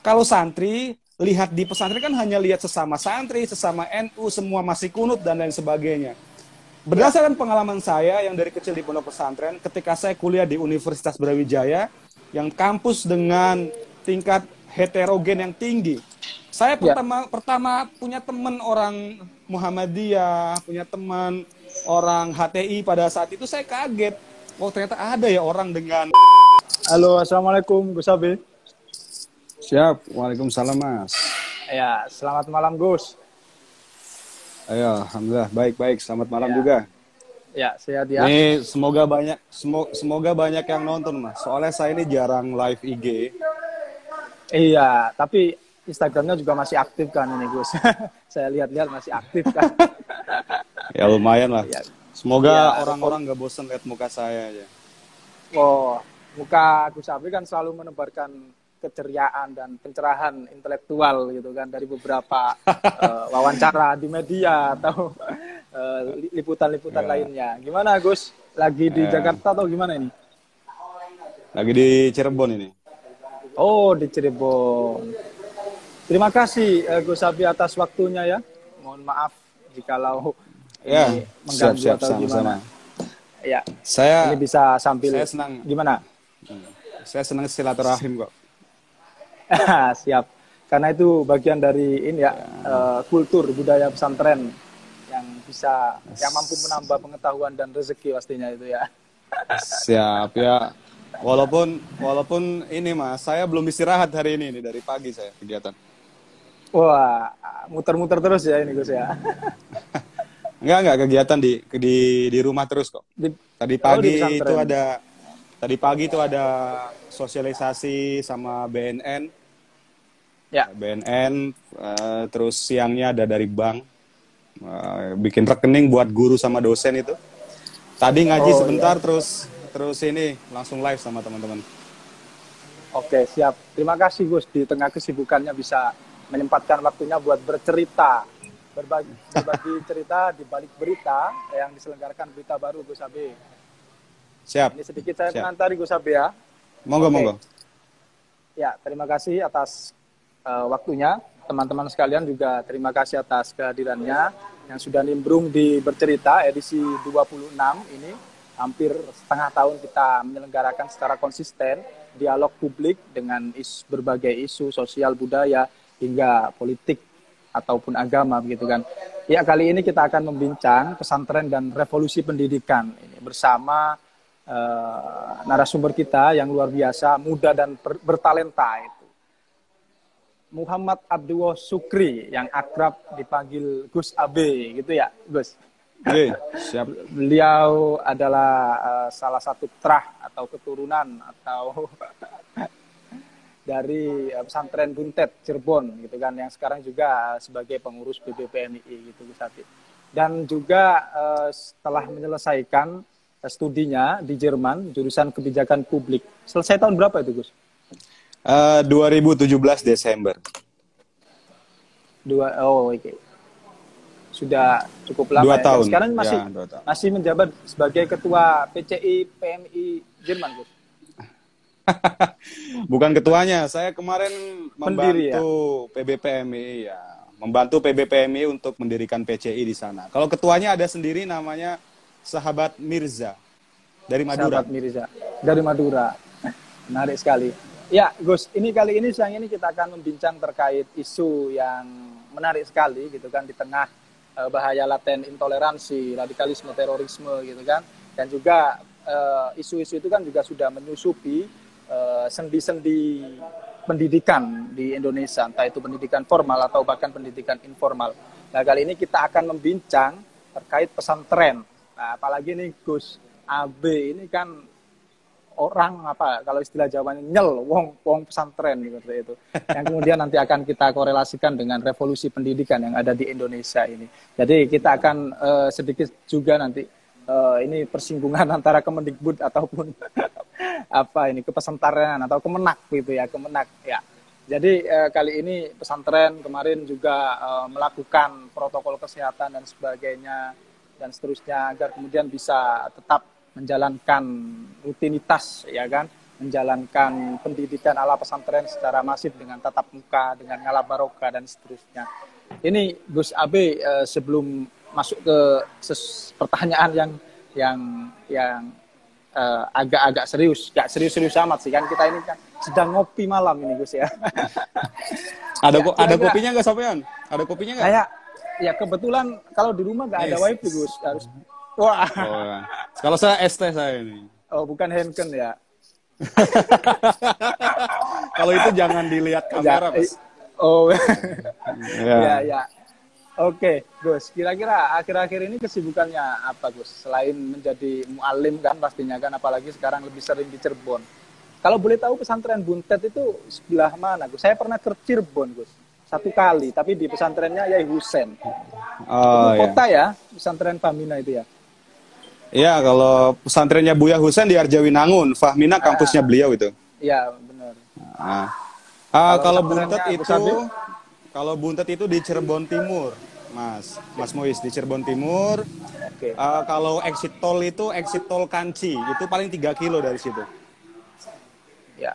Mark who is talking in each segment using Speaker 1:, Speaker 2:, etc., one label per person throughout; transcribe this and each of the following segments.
Speaker 1: kalau santri lihat di pesantren kan hanya lihat sesama santri, sesama NU, semua masih kunut dan lain sebagainya. Berdasarkan pengalaman saya yang dari kecil di pondok pesantren, ketika saya kuliah di Universitas Brawijaya, yang kampus dengan tingkat heterogen yang tinggi, saya
Speaker 2: Ya.
Speaker 1: pertama pertama punya teman orang Muhammadiyah, punya teman orang HTI pada saat itu saya kaget. Oh ternyata ada ya orang dengan
Speaker 2: Halo, assalamualaikum Gus Abi.
Speaker 1: Siap, Waalaikumsalam Mas.
Speaker 2: Ya, selamat malam Gus.
Speaker 1: Ayo, alhamdulillah baik-baik. Selamat malam
Speaker 2: Ya.
Speaker 1: juga.
Speaker 2: Ya, sehat ya.
Speaker 1: Ini semoga banyak semo- semoga banyak yang nonton Mas. Soalnya saya ini jarang live IG.
Speaker 2: Iya, tapi Instagramnya juga masih aktif kan ini Gus. Saya lihat-lihat masih aktif kan.
Speaker 1: Ya lumayan lah.
Speaker 2: Ya.
Speaker 1: Semoga
Speaker 2: Ya,
Speaker 1: orang-orang nggak bosen lihat muka saya aja.
Speaker 2: Oh, muka Gus Abi kan selalu menebarkan keceriaan dan pencerahan intelektual gitu kan dari beberapa eh, wawancara di media atau li- liputan-liputan
Speaker 1: Ya.
Speaker 2: lainnya. Gimana Gus? Lagi di
Speaker 1: Ya.
Speaker 2: Jakarta atau gimana ini?
Speaker 1: Lagi di Cirebon ini.
Speaker 2: Oh, di Cirebon. Terima kasih eh, Gus Abi atas waktunya ya. Mohon maaf jikalau
Speaker 1: Ya,
Speaker 2: ini mengganggu
Speaker 1: siap-siap
Speaker 2: atau gimana.
Speaker 1: sama-sama.
Speaker 2: Ya,
Speaker 1: Saya
Speaker 2: ini bisa sambil
Speaker 1: saya senang.
Speaker 2: gimana?
Speaker 1: saya senang silaturahim kok.
Speaker 2: Siap. Karena itu bagian dari ini ya, eh, kultur budaya pesantren yang bisa yang mampu menambah pengetahuan dan rezeki pastinya itu ya.
Speaker 1: Siap ya. Walaupun walaupun ini Mas, saya belum istirahat hari ini nih dari pagi saya kegiatan.
Speaker 2: Wah, muter-muter terus ya ini Gus ya.
Speaker 1: Enggak enggak kegiatan di di di rumah terus kok.
Speaker 2: Di-
Speaker 1: Tadi
Speaker 2: Oh,
Speaker 1: pagi
Speaker 2: pesantren.
Speaker 1: itu ada tadi pagi itu ada sosialisasi sama BNN.
Speaker 2: Ya,
Speaker 1: BNN eh, terus siangnya ada dari bank Eh, bikin rekening buat guru sama dosen itu. Tadi ngaji
Speaker 2: Oh,
Speaker 1: sebentar terus terus ini langsung live sama teman-teman.
Speaker 2: Oke, siap. Terima kasih Gus di tengah kesibukannya bisa menyempatkan waktunya buat bercerita, berbagi, berbagi cerita di balik berita yang diselenggarakan berita baru Gus Abe.
Speaker 1: Siap.
Speaker 2: Ini sedikit saya
Speaker 1: Siap.
Speaker 2: menantari Gus Abe ya.
Speaker 1: Monggo
Speaker 2: Oke.
Speaker 1: monggo.
Speaker 2: Ya, terima kasih atas eh, waktunya. Teman-teman sekalian juga terima kasih atas kehadirannya yang sudah nimbrung di bercerita edisi 26 ini. Hampir setengah tahun kita menyelenggarakan secara konsisten dialog publik dengan is, berbagai isu sosial budaya hingga politik ataupun agama begitu kan. Ya kali ini kita akan membincang pesantren dan revolusi pendidikan ini bersama eh, narasumber kita yang luar biasa, muda dan ber- bertalenta itu. Muhammad Abdullah Sukri yang akrab dipanggil Gus Abe gitu ya, Gus.
Speaker 1: Oke, siap.
Speaker 2: Beliau adalah eh, salah satu trah atau keturunan atau dari eh, pesantren Buntet Cirebon gitu kan yang sekarang juga sebagai pengurus BBPMI gitu Gus Abi. Dan juga eh, setelah menyelesaikan studinya di Jerman jurusan kebijakan publik. Selesai tahun berapa itu Gus?
Speaker 1: Eh, 2017 Desember.
Speaker 2: Dua oh oke. Sudah cukup lama
Speaker 1: Dua
Speaker 2: ya. Dan
Speaker 1: tahun.
Speaker 2: sekarang masih
Speaker 1: Ya, dua tahun.
Speaker 2: masih menjabat sebagai ketua PCI PMI Jerman Gus.
Speaker 1: Bukan ketuanya, saya kemarin
Speaker 2: Pendiri, ya?
Speaker 1: membantu PBPMI ya, membantu PBPMI untuk mendirikan PCI di sana. Kalau ketuanya ada sendiri namanya Sahabat Mirza dari Madura.
Speaker 2: Sahabat Mirza dari Madura. Menarik sekali. Ya, Gus, ini kali ini siang ini kita akan membincang terkait isu yang menarik sekali gitu kan di tengah eh, bahaya laten intoleransi, radikalisme, terorisme gitu kan. Dan juga eh, isu-isu itu kan juga sudah menyusupi eh, sendi-sendi pendidikan di Indonesia, entah itu pendidikan formal atau bahkan pendidikan informal. Nah, kali ini kita akan membincang terkait pesantren. Nah, apalagi nih Gus AB ini kan orang apa kalau istilah Jawanya nyel wong wong pesantren gitu itu. Yang kemudian nanti akan kita korelasikan dengan revolusi pendidikan yang ada di Indonesia ini. Jadi kita akan eh, sedikit juga nanti eh, ini persinggungan antara Kemendikbud ataupun apa ini kepesantrenan atau kemenak gitu ya kemenak ya. Jadi eh, kali ini pesantren kemarin juga eh, melakukan protokol kesehatan dan sebagainya dan seterusnya agar kemudian bisa tetap menjalankan rutinitas ya kan menjalankan pendidikan ala pesantren secara masif dengan tatap muka, dengan ngalah baroka dan seterusnya. Ini Gus Abe uh, sebelum masuk ke pertanyaan yang yang yang uh, agak-agak serius, gak serius-serius amat sih kan kita ini kan sedang ngopi malam ini Gus ya.
Speaker 1: ada ya, ada kopinya nggak Sofian? Ada kopinya nggak?
Speaker 2: Kayak ya kebetulan kalau di rumah nggak ada yes. wifi Gus harus. Wah.
Speaker 1: Oh, kalau saya ST saya ini.
Speaker 2: Oh bukan Henken ya.
Speaker 1: kalau itu jangan dilihat kamera, ya, Mas.
Speaker 2: Oh. ya, ya. ya. Oke, Gus. Kira-kira akhir-akhir ini kesibukannya apa, Gus? Selain menjadi mualim kan pastinya kan, apalagi sekarang lebih sering di Cirebon. Kalau boleh tahu pesantren Buntet itu sebelah mana, Gus? Saya pernah ke Cirebon, Gus. Satu kali, tapi di pesantrennya Yai Husen. Oh, itu kota iya. ya, pesantren Fahmina itu ya.
Speaker 1: Iya, kalau pesantrennya Buya Husen di Arjawinangun, Fahmina ah. kampusnya beliau itu.
Speaker 2: Iya, benar.
Speaker 1: Ah. Ah, kalau, kalau Buntet itu, kalau Buntet itu di Cirebon Timur. Mas, Mas Mois di Cirebon Timur. Okay. Uh, kalau exit tol itu exit tol Kanci, itu paling 3 kilo dari situ.
Speaker 2: Ya,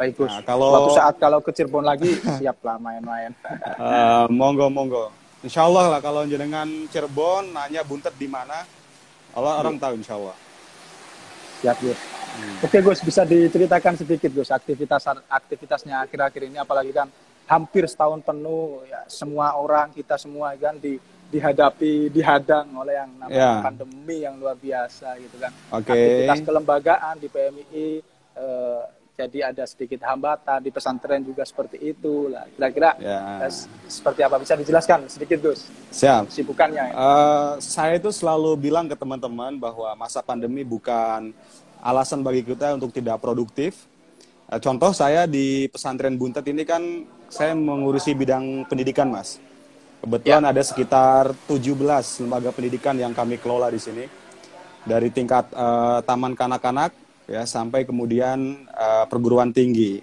Speaker 2: baik Gus. Nah, kalau Waktu saat kalau ke Cirebon lagi siap lah main-main.
Speaker 1: uh, monggo monggo. Insya Allah lah kalau jenengan Cirebon nanya buntet di mana, Allah orang tahu Insya Allah.
Speaker 2: Siap Gus. Hmm. Oke Gus, bisa diceritakan sedikit Gus aktivitas aktivitasnya akhir-akhir ini apalagi kan hampir setahun penuh ya semua orang kita semua kan di dihadapi dihadang oleh yang namanya yeah. pandemi yang luar biasa gitu kan okay. aktivitas kelembagaan di PMI eh, jadi ada sedikit hambatan di pesantren juga seperti itu lah kira-kira yeah. eh, seperti apa bisa dijelaskan sedikit Gus
Speaker 1: siap
Speaker 2: sibukannya
Speaker 1: uh, saya itu selalu bilang ke teman-teman bahwa masa pandemi bukan alasan bagi kita untuk tidak produktif Eh, contoh saya di pesantren Buntet ini kan saya mengurusi bidang pendidikan, Mas. Kebetulan ya. ada sekitar 17 lembaga pendidikan yang kami kelola di sini. Dari tingkat uh, taman kanak-kanak ya sampai kemudian uh, perguruan tinggi.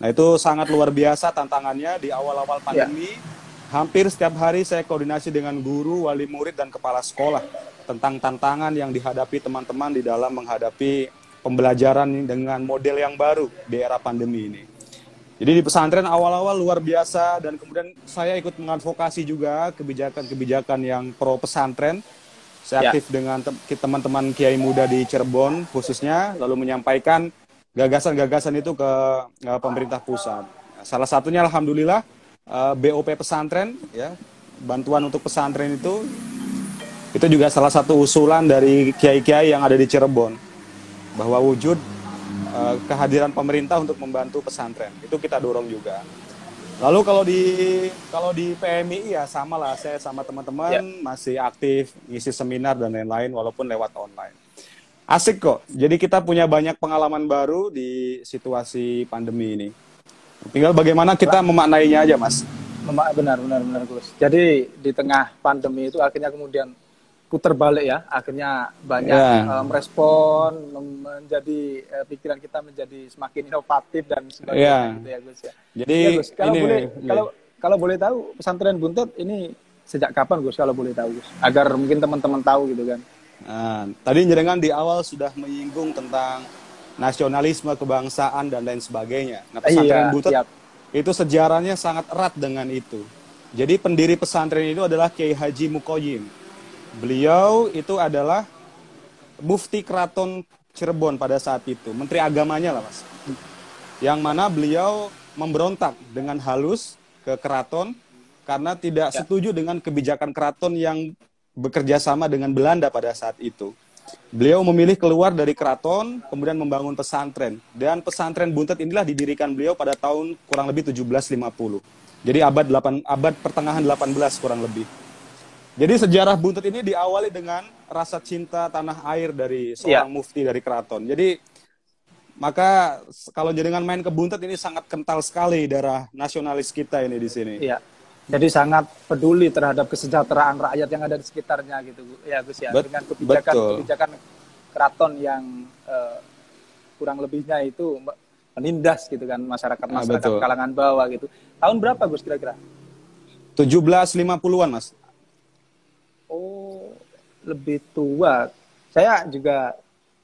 Speaker 1: Nah, itu sangat luar biasa tantangannya di awal-awal ya. pandemi. Ya. Hampir setiap hari saya koordinasi dengan guru, wali murid dan kepala sekolah tentang tantangan yang dihadapi teman-teman di dalam menghadapi pembelajaran dengan model yang baru di era pandemi ini. Jadi di pesantren awal-awal luar biasa dan kemudian saya ikut mengadvokasi juga kebijakan-kebijakan yang pro pesantren. Saya ya. aktif ya. dengan teman-teman kiai muda di Cirebon khususnya lalu menyampaikan gagasan-gagasan itu ke uh, pemerintah pusat. Salah satunya alhamdulillah uh, eh, BOP pesantren ya, bantuan untuk pesantren itu itu juga salah satu usulan dari kiai-kiai yang ada di Cirebon bahwa wujud uh, kehadiran pemerintah untuk membantu pesantren itu kita dorong juga. Lalu kalau di kalau di PMI ya sama lah saya sama teman-teman ya. masih aktif ngisi seminar dan lain-lain walaupun lewat online. Asik kok. Jadi kita punya banyak pengalaman baru di situasi pandemi ini. Tinggal bagaimana kita memaknainya aja, Mas.
Speaker 2: Benar, benar, benar, Gus. Jadi di tengah pandemi itu akhirnya kemudian putar balik ya akhirnya banyak yeah. Ya. uh, merespon menjadi uh, pikiran kita menjadi semakin inovatif dan sebagainya yeah. gitu ya Gus ya.
Speaker 1: Jadi ya, Gus,
Speaker 2: kalau ini, boleh ini. kalau kalau boleh tahu pesantren Buntet ini sejak kapan Gus kalau boleh tahu Gus agar mungkin teman-teman tahu gitu kan.
Speaker 1: Nah, tadi jenengan di awal sudah menyinggung tentang nasionalisme, kebangsaan dan lain sebagainya. Nah, pesantren iya, Buntet siap. itu sejarahnya sangat erat dengan itu. Jadi pendiri pesantren itu adalah Kiai Haji Mukoyim Beliau itu adalah mufti keraton Cirebon pada saat itu, menteri agamanya lah mas. Yang mana beliau memberontak dengan halus ke keraton karena tidak ya. setuju dengan kebijakan keraton yang bekerja sama dengan Belanda pada saat itu. Beliau memilih keluar dari keraton, kemudian membangun pesantren. Dan pesantren Buntet inilah didirikan beliau pada tahun kurang lebih 1750. Jadi abad 8 abad pertengahan 18 kurang lebih. Jadi sejarah Buntet ini diawali dengan rasa cinta tanah air dari seorang ya. mufti dari keraton. Jadi maka kalau jenengan main ke Buntet ini sangat kental sekali darah nasionalis kita ini di sini.
Speaker 2: Iya. Jadi sangat peduli terhadap kesejahteraan rakyat yang ada di sekitarnya gitu, ya Gus ya. Bet dengan kebijakan betul. kebijakan keraton yang uh, kurang lebihnya itu menindas gitu kan masyarakat ah, masyarakat nah, kalangan bawah gitu. Tahun berapa Gus kira-kira?
Speaker 1: 1750-an Mas
Speaker 2: oh lebih tua saya juga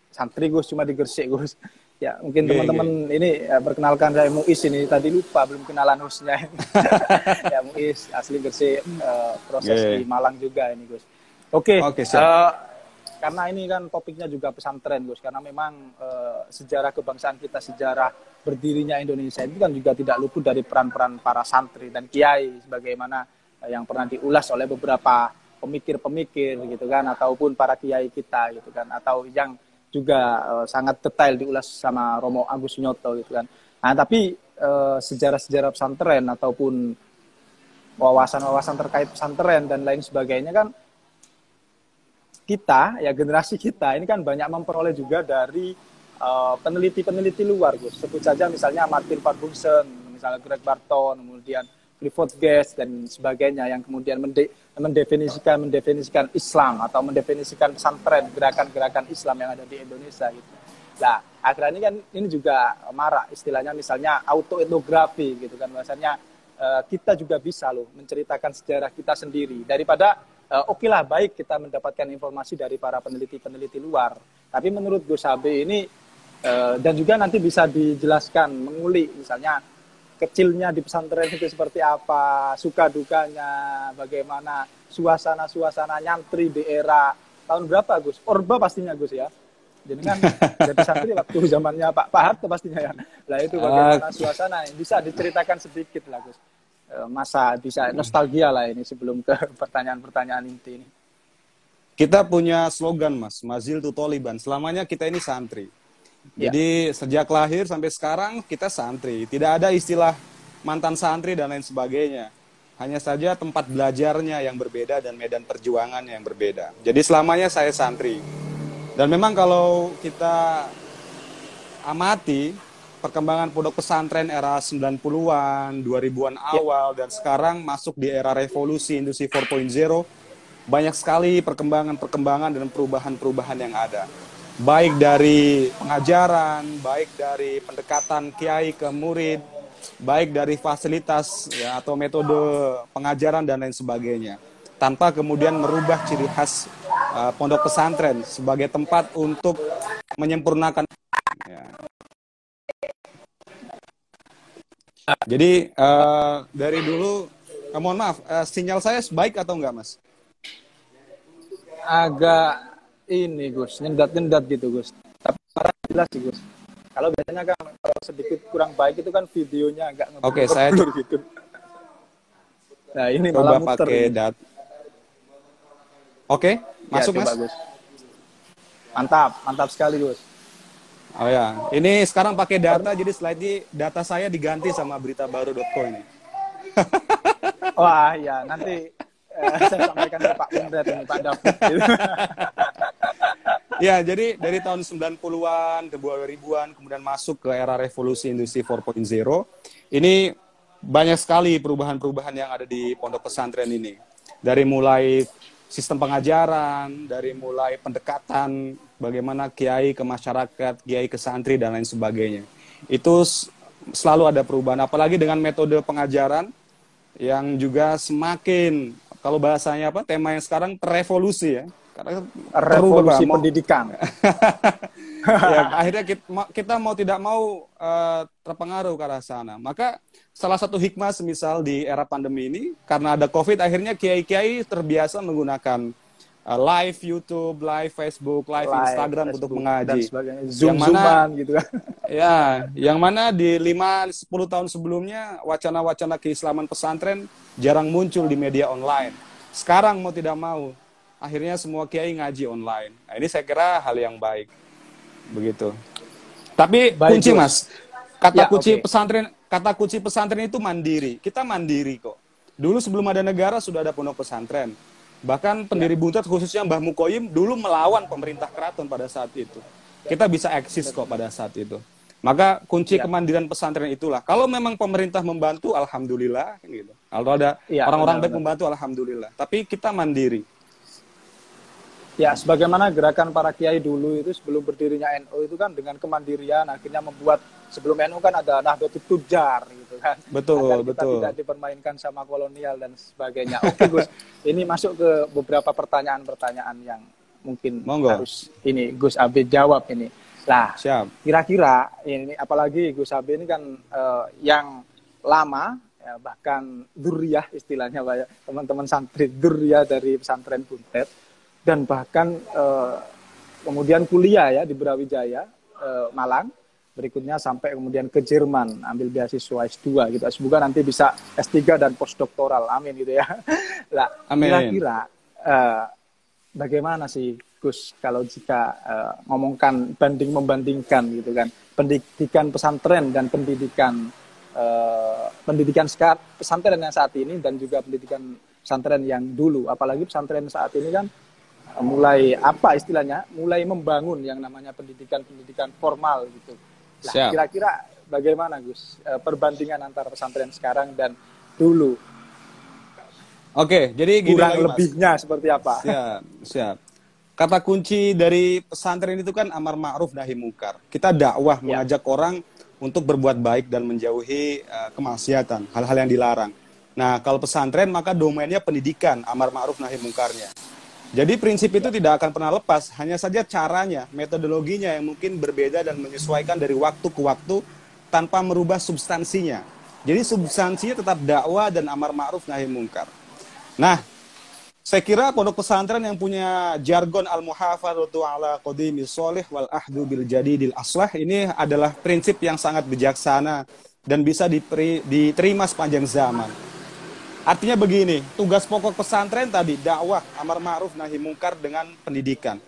Speaker 2: santri Gus cuma di Gresik Gus Ya, mungkin teman-teman ini ya, perkenalkan saya Muis ini tadi lupa belum kenalan hostnya. ya Muis asli bersih uh, proses yeah. di Malang juga ini Gus. Oke. Okay, okay, uh, karena ini kan topiknya juga pesantren Gus karena memang uh, sejarah kebangsaan kita sejarah berdirinya Indonesia itu kan juga tidak luput dari peran-peran para santri dan kiai sebagaimana yang pernah diulas oleh beberapa pemikir-pemikir gitu kan ataupun para kiai kita gitu kan atau yang juga uh, sangat detail diulas sama Romo Agus Nyoto gitu kan. Nah, tapi uh, sejarah-sejarah pesantren ataupun wawasan-wawasan terkait pesantren dan lain sebagainya kan kita ya generasi kita ini kan banyak memperoleh juga dari eh, peneliti-peneliti uh, luar Gus. Sebut saja misalnya Martin Bunsen, misalnya Greg Barton, kemudian Clifford Guest dan sebagainya yang kemudian mende mendefinisikan mendefinisikan Islam atau mendefinisikan pesantren gerakan-gerakan Islam yang ada di Indonesia gitu. Nah, akhirnya ini kan ini juga marak istilahnya misalnya autoetnografi gitu kan bahasanya uh, kita juga bisa loh menceritakan sejarah kita sendiri daripada uh, oke okay lah baik kita mendapatkan informasi dari para peneliti-peneliti luar. Tapi menurut Gus Habe ini uh, dan juga nanti bisa dijelaskan mengulik misalnya kecilnya di pesantren itu seperti apa, suka dukanya, bagaimana suasana-suasana nyantri di era tahun berapa Gus? Orba pastinya Gus ya. Jadi kan jadi santri waktu zamannya Pak Pak Harto pastinya ya. Lah itu bagaimana suasana bisa diceritakan sedikit lah Gus. E, masa bisa nostalgia lah ini sebelum ke pertanyaan-pertanyaan inti ini.
Speaker 1: Kita punya slogan Mas, Mazil tu Toliban. Selamanya kita ini santri. Ya. Jadi sejak lahir sampai sekarang kita santri. Tidak ada istilah mantan santri dan lain sebagainya. Hanya saja tempat belajarnya yang berbeda dan medan perjuangan yang berbeda. Jadi selamanya saya santri. Dan memang kalau kita amati perkembangan pondok pesantren era 90-an, 2000-an ya. awal ya. dan sekarang masuk di era revolusi industri 4.0, banyak sekali perkembangan-perkembangan dan perubahan-perubahan yang ada baik dari pengajaran, baik dari pendekatan kiai ke murid, baik dari fasilitas ya, atau metode pengajaran dan lain sebagainya, tanpa kemudian merubah ciri khas uh, pondok pesantren sebagai tempat untuk menyempurnakan. Ya. Jadi uh, dari dulu, uh, mohon maaf, uh, sinyal saya baik atau enggak, Mas?
Speaker 2: Agak ini Gus, nyendat-nyendat gitu Gus. Tapi jelas sih Gus. Kalau biasanya kan kalau sedikit kurang baik itu kan videonya agak
Speaker 1: Oke, okay, saya gitu.
Speaker 2: Nah, ini coba pakai
Speaker 1: dat. Oke, okay, masuk ya, Mas. Gus.
Speaker 2: Mantap, mantap sekali Gus.
Speaker 1: Oh ya, ini sekarang pakai data jadi slide ini data saya diganti sama berita baru.co ini.
Speaker 2: Wah, ya nanti eh, sampaikan ke Pak Indra ini Pak David.
Speaker 1: ya, jadi dari tahun 90-an ke 2000-an kemudian masuk ke era revolusi industri 4.0. Ini banyak sekali perubahan-perubahan yang ada di pondok pesantren ini. Dari mulai sistem pengajaran, dari mulai pendekatan bagaimana kiai ke masyarakat, kiai ke santri dan lain sebagainya. Itu selalu ada perubahan apalagi dengan metode pengajaran yang juga semakin kalau bahasanya apa tema yang sekarang revolusi ya
Speaker 2: karena revolusi mau, pendidikan.
Speaker 1: ya, akhirnya kita, kita mau tidak mau uh, terpengaruh ke arah sana. Maka salah satu hikmah semisal di era pandemi ini karena ada COVID akhirnya kiai-kiai terbiasa menggunakan uh, live YouTube, live Facebook, live, live Instagram Facebook, untuk mengaji.
Speaker 2: Zoom yang mana, gitu kan.
Speaker 1: Ya, yang mana di 5 10 tahun sebelumnya wacana-wacana keislaman pesantren jarang muncul di media online. Sekarang mau tidak mau akhirnya semua kiai ngaji online. Nah, ini saya kira hal yang baik. Begitu. Tapi baik, kunci Mas, kata ya, kunci okay. pesantren kata kunci pesantren itu mandiri. Kita mandiri kok. Dulu sebelum ada negara sudah ada pondok pesantren. Bahkan pendiri ya. Buntet khususnya Mbah Mukoyim dulu melawan pemerintah keraton pada saat itu. Kita bisa eksis kok pada saat itu. Maka kunci ya. kemandirian pesantren itulah. Kalau memang pemerintah membantu, alhamdulillah, gitu. Kalau ada iya, orang-orang ya, baik membantu, alhamdulillah. Tapi kita mandiri.
Speaker 2: Ya, sebagaimana gerakan para kiai dulu itu sebelum berdirinya NU itu kan dengan kemandirian akhirnya membuat sebelum NU kan ada Nahdlatul Tujar kan.
Speaker 1: Betul, Agar kita betul.
Speaker 2: tidak dipermainkan sama kolonial dan sebagainya. Oke, Gus. ini masuk ke beberapa pertanyaan-pertanyaan yang mungkin Monggo. harus ini Gus Abi jawab ini. Lah, kira-kira ini apalagi Gus Abi ini kan uh, yang lama ya, bahkan duriah istilahnya Pak ya, teman-teman santri duriah dari pesantren Buntet dan bahkan uh, kemudian kuliah ya di Brawijaya uh, Malang berikutnya sampai kemudian ke Jerman ambil beasiswa S2 gitu. Semoga nanti bisa S3 dan postdoktoral. Amin gitu ya. Lah, kira-kira uh, bagaimana sih Gus kalau jika uh, ngomongkan banding membandingkan gitu kan pendidikan pesantren dan pendidikan uh, pendidikan sekarang pesantren yang saat ini dan juga pendidikan pesantren yang dulu apalagi pesantren saat ini kan mulai apa istilahnya mulai membangun yang namanya pendidikan pendidikan formal gitu nah, kira-kira bagaimana Gus uh, perbandingan antara pesantren sekarang dan dulu
Speaker 1: Oke, jadi
Speaker 2: gini kurang lagi, lebihnya seperti apa?
Speaker 1: Siap, siap. Kata kunci dari pesantren itu kan amar ma'ruf nahi mungkar. Kita dakwah ya. mengajak orang untuk berbuat baik dan menjauhi uh, kemaksiatan, hal-hal yang dilarang. Nah, kalau pesantren maka domainnya pendidikan, amar ma'ruf nahi mungkarnya. Jadi prinsip itu tidak akan pernah lepas, hanya saja caranya, metodologinya yang mungkin berbeda dan menyesuaikan dari waktu ke waktu tanpa merubah substansinya. Jadi substansinya tetap dakwah dan amar ma'ruf nahi mungkar. Nah, saya kira pondok pesantren yang punya jargon al-muhafadzatu ala qadimi solih wal ahdu bil jadidil aslah ini adalah prinsip yang sangat bijaksana dan bisa diterima sepanjang zaman. Artinya begini, tugas pokok pesantren tadi dakwah, amar ma'ruf nahi mungkar dengan pendidikan.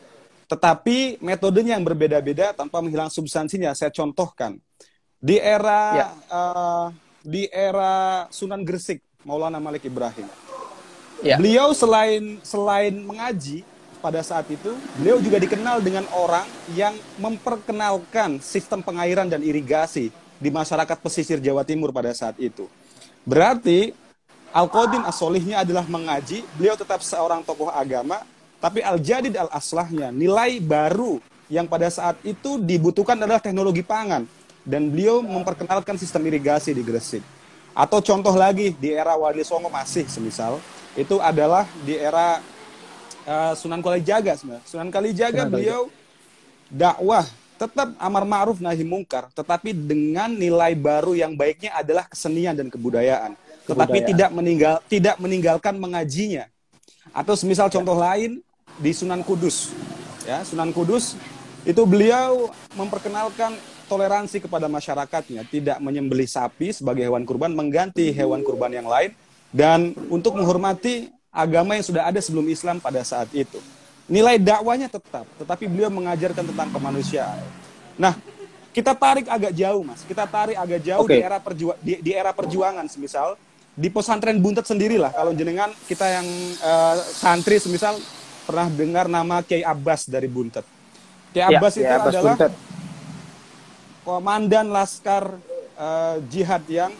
Speaker 1: Tetapi metodenya yang berbeda-beda tanpa menghilang substansinya. Saya contohkan. Di era ya. uh, di era Sunan Gresik, Maulana Malik Ibrahim Ya. Beliau selain selain mengaji pada saat itu, beliau juga dikenal dengan orang yang memperkenalkan sistem pengairan dan irigasi di masyarakat pesisir Jawa Timur pada saat itu. Berarti Al-Qadim As-Solihnya adalah mengaji, beliau tetap seorang tokoh agama, tapi Al-Jadid Al-Aslahnya, nilai baru yang pada saat itu dibutuhkan adalah teknologi pangan. Dan beliau memperkenalkan sistem irigasi di Gresik. Atau contoh lagi, di era Wali Songo masih semisal, itu adalah di era uh, Sunan Kalijaga sebenarnya. Sunan Kalijaga Sunan beliau dakwah tetap amar ma'ruf nahi mungkar, tetapi dengan nilai baru yang baiknya adalah kesenian dan kebudayaan. Tetapi tidak meninggal tidak meninggalkan mengajinya. Atau semisal contoh lain di Sunan Kudus. Ya, Sunan Kudus itu beliau memperkenalkan toleransi kepada masyarakatnya, tidak menyembelih sapi sebagai hewan kurban, mengganti hewan kurban yang lain, dan untuk menghormati agama yang sudah ada sebelum Islam pada saat itu. Nilai dakwanya tetap, tetapi beliau mengajarkan tentang kemanusiaan. Nah, kita tarik agak jauh, Mas. Kita tarik agak jauh okay. di era perju di, di era perjuangan, semisal di pesantren Buntet sendirilah. Kalau jenengan kita yang uh, santri, semisal pernah dengar nama Kiai Abbas dari Buntet. Kiai ya, Abbas ya, itu Abbas adalah Buntet. komandan laskar uh, jihad yang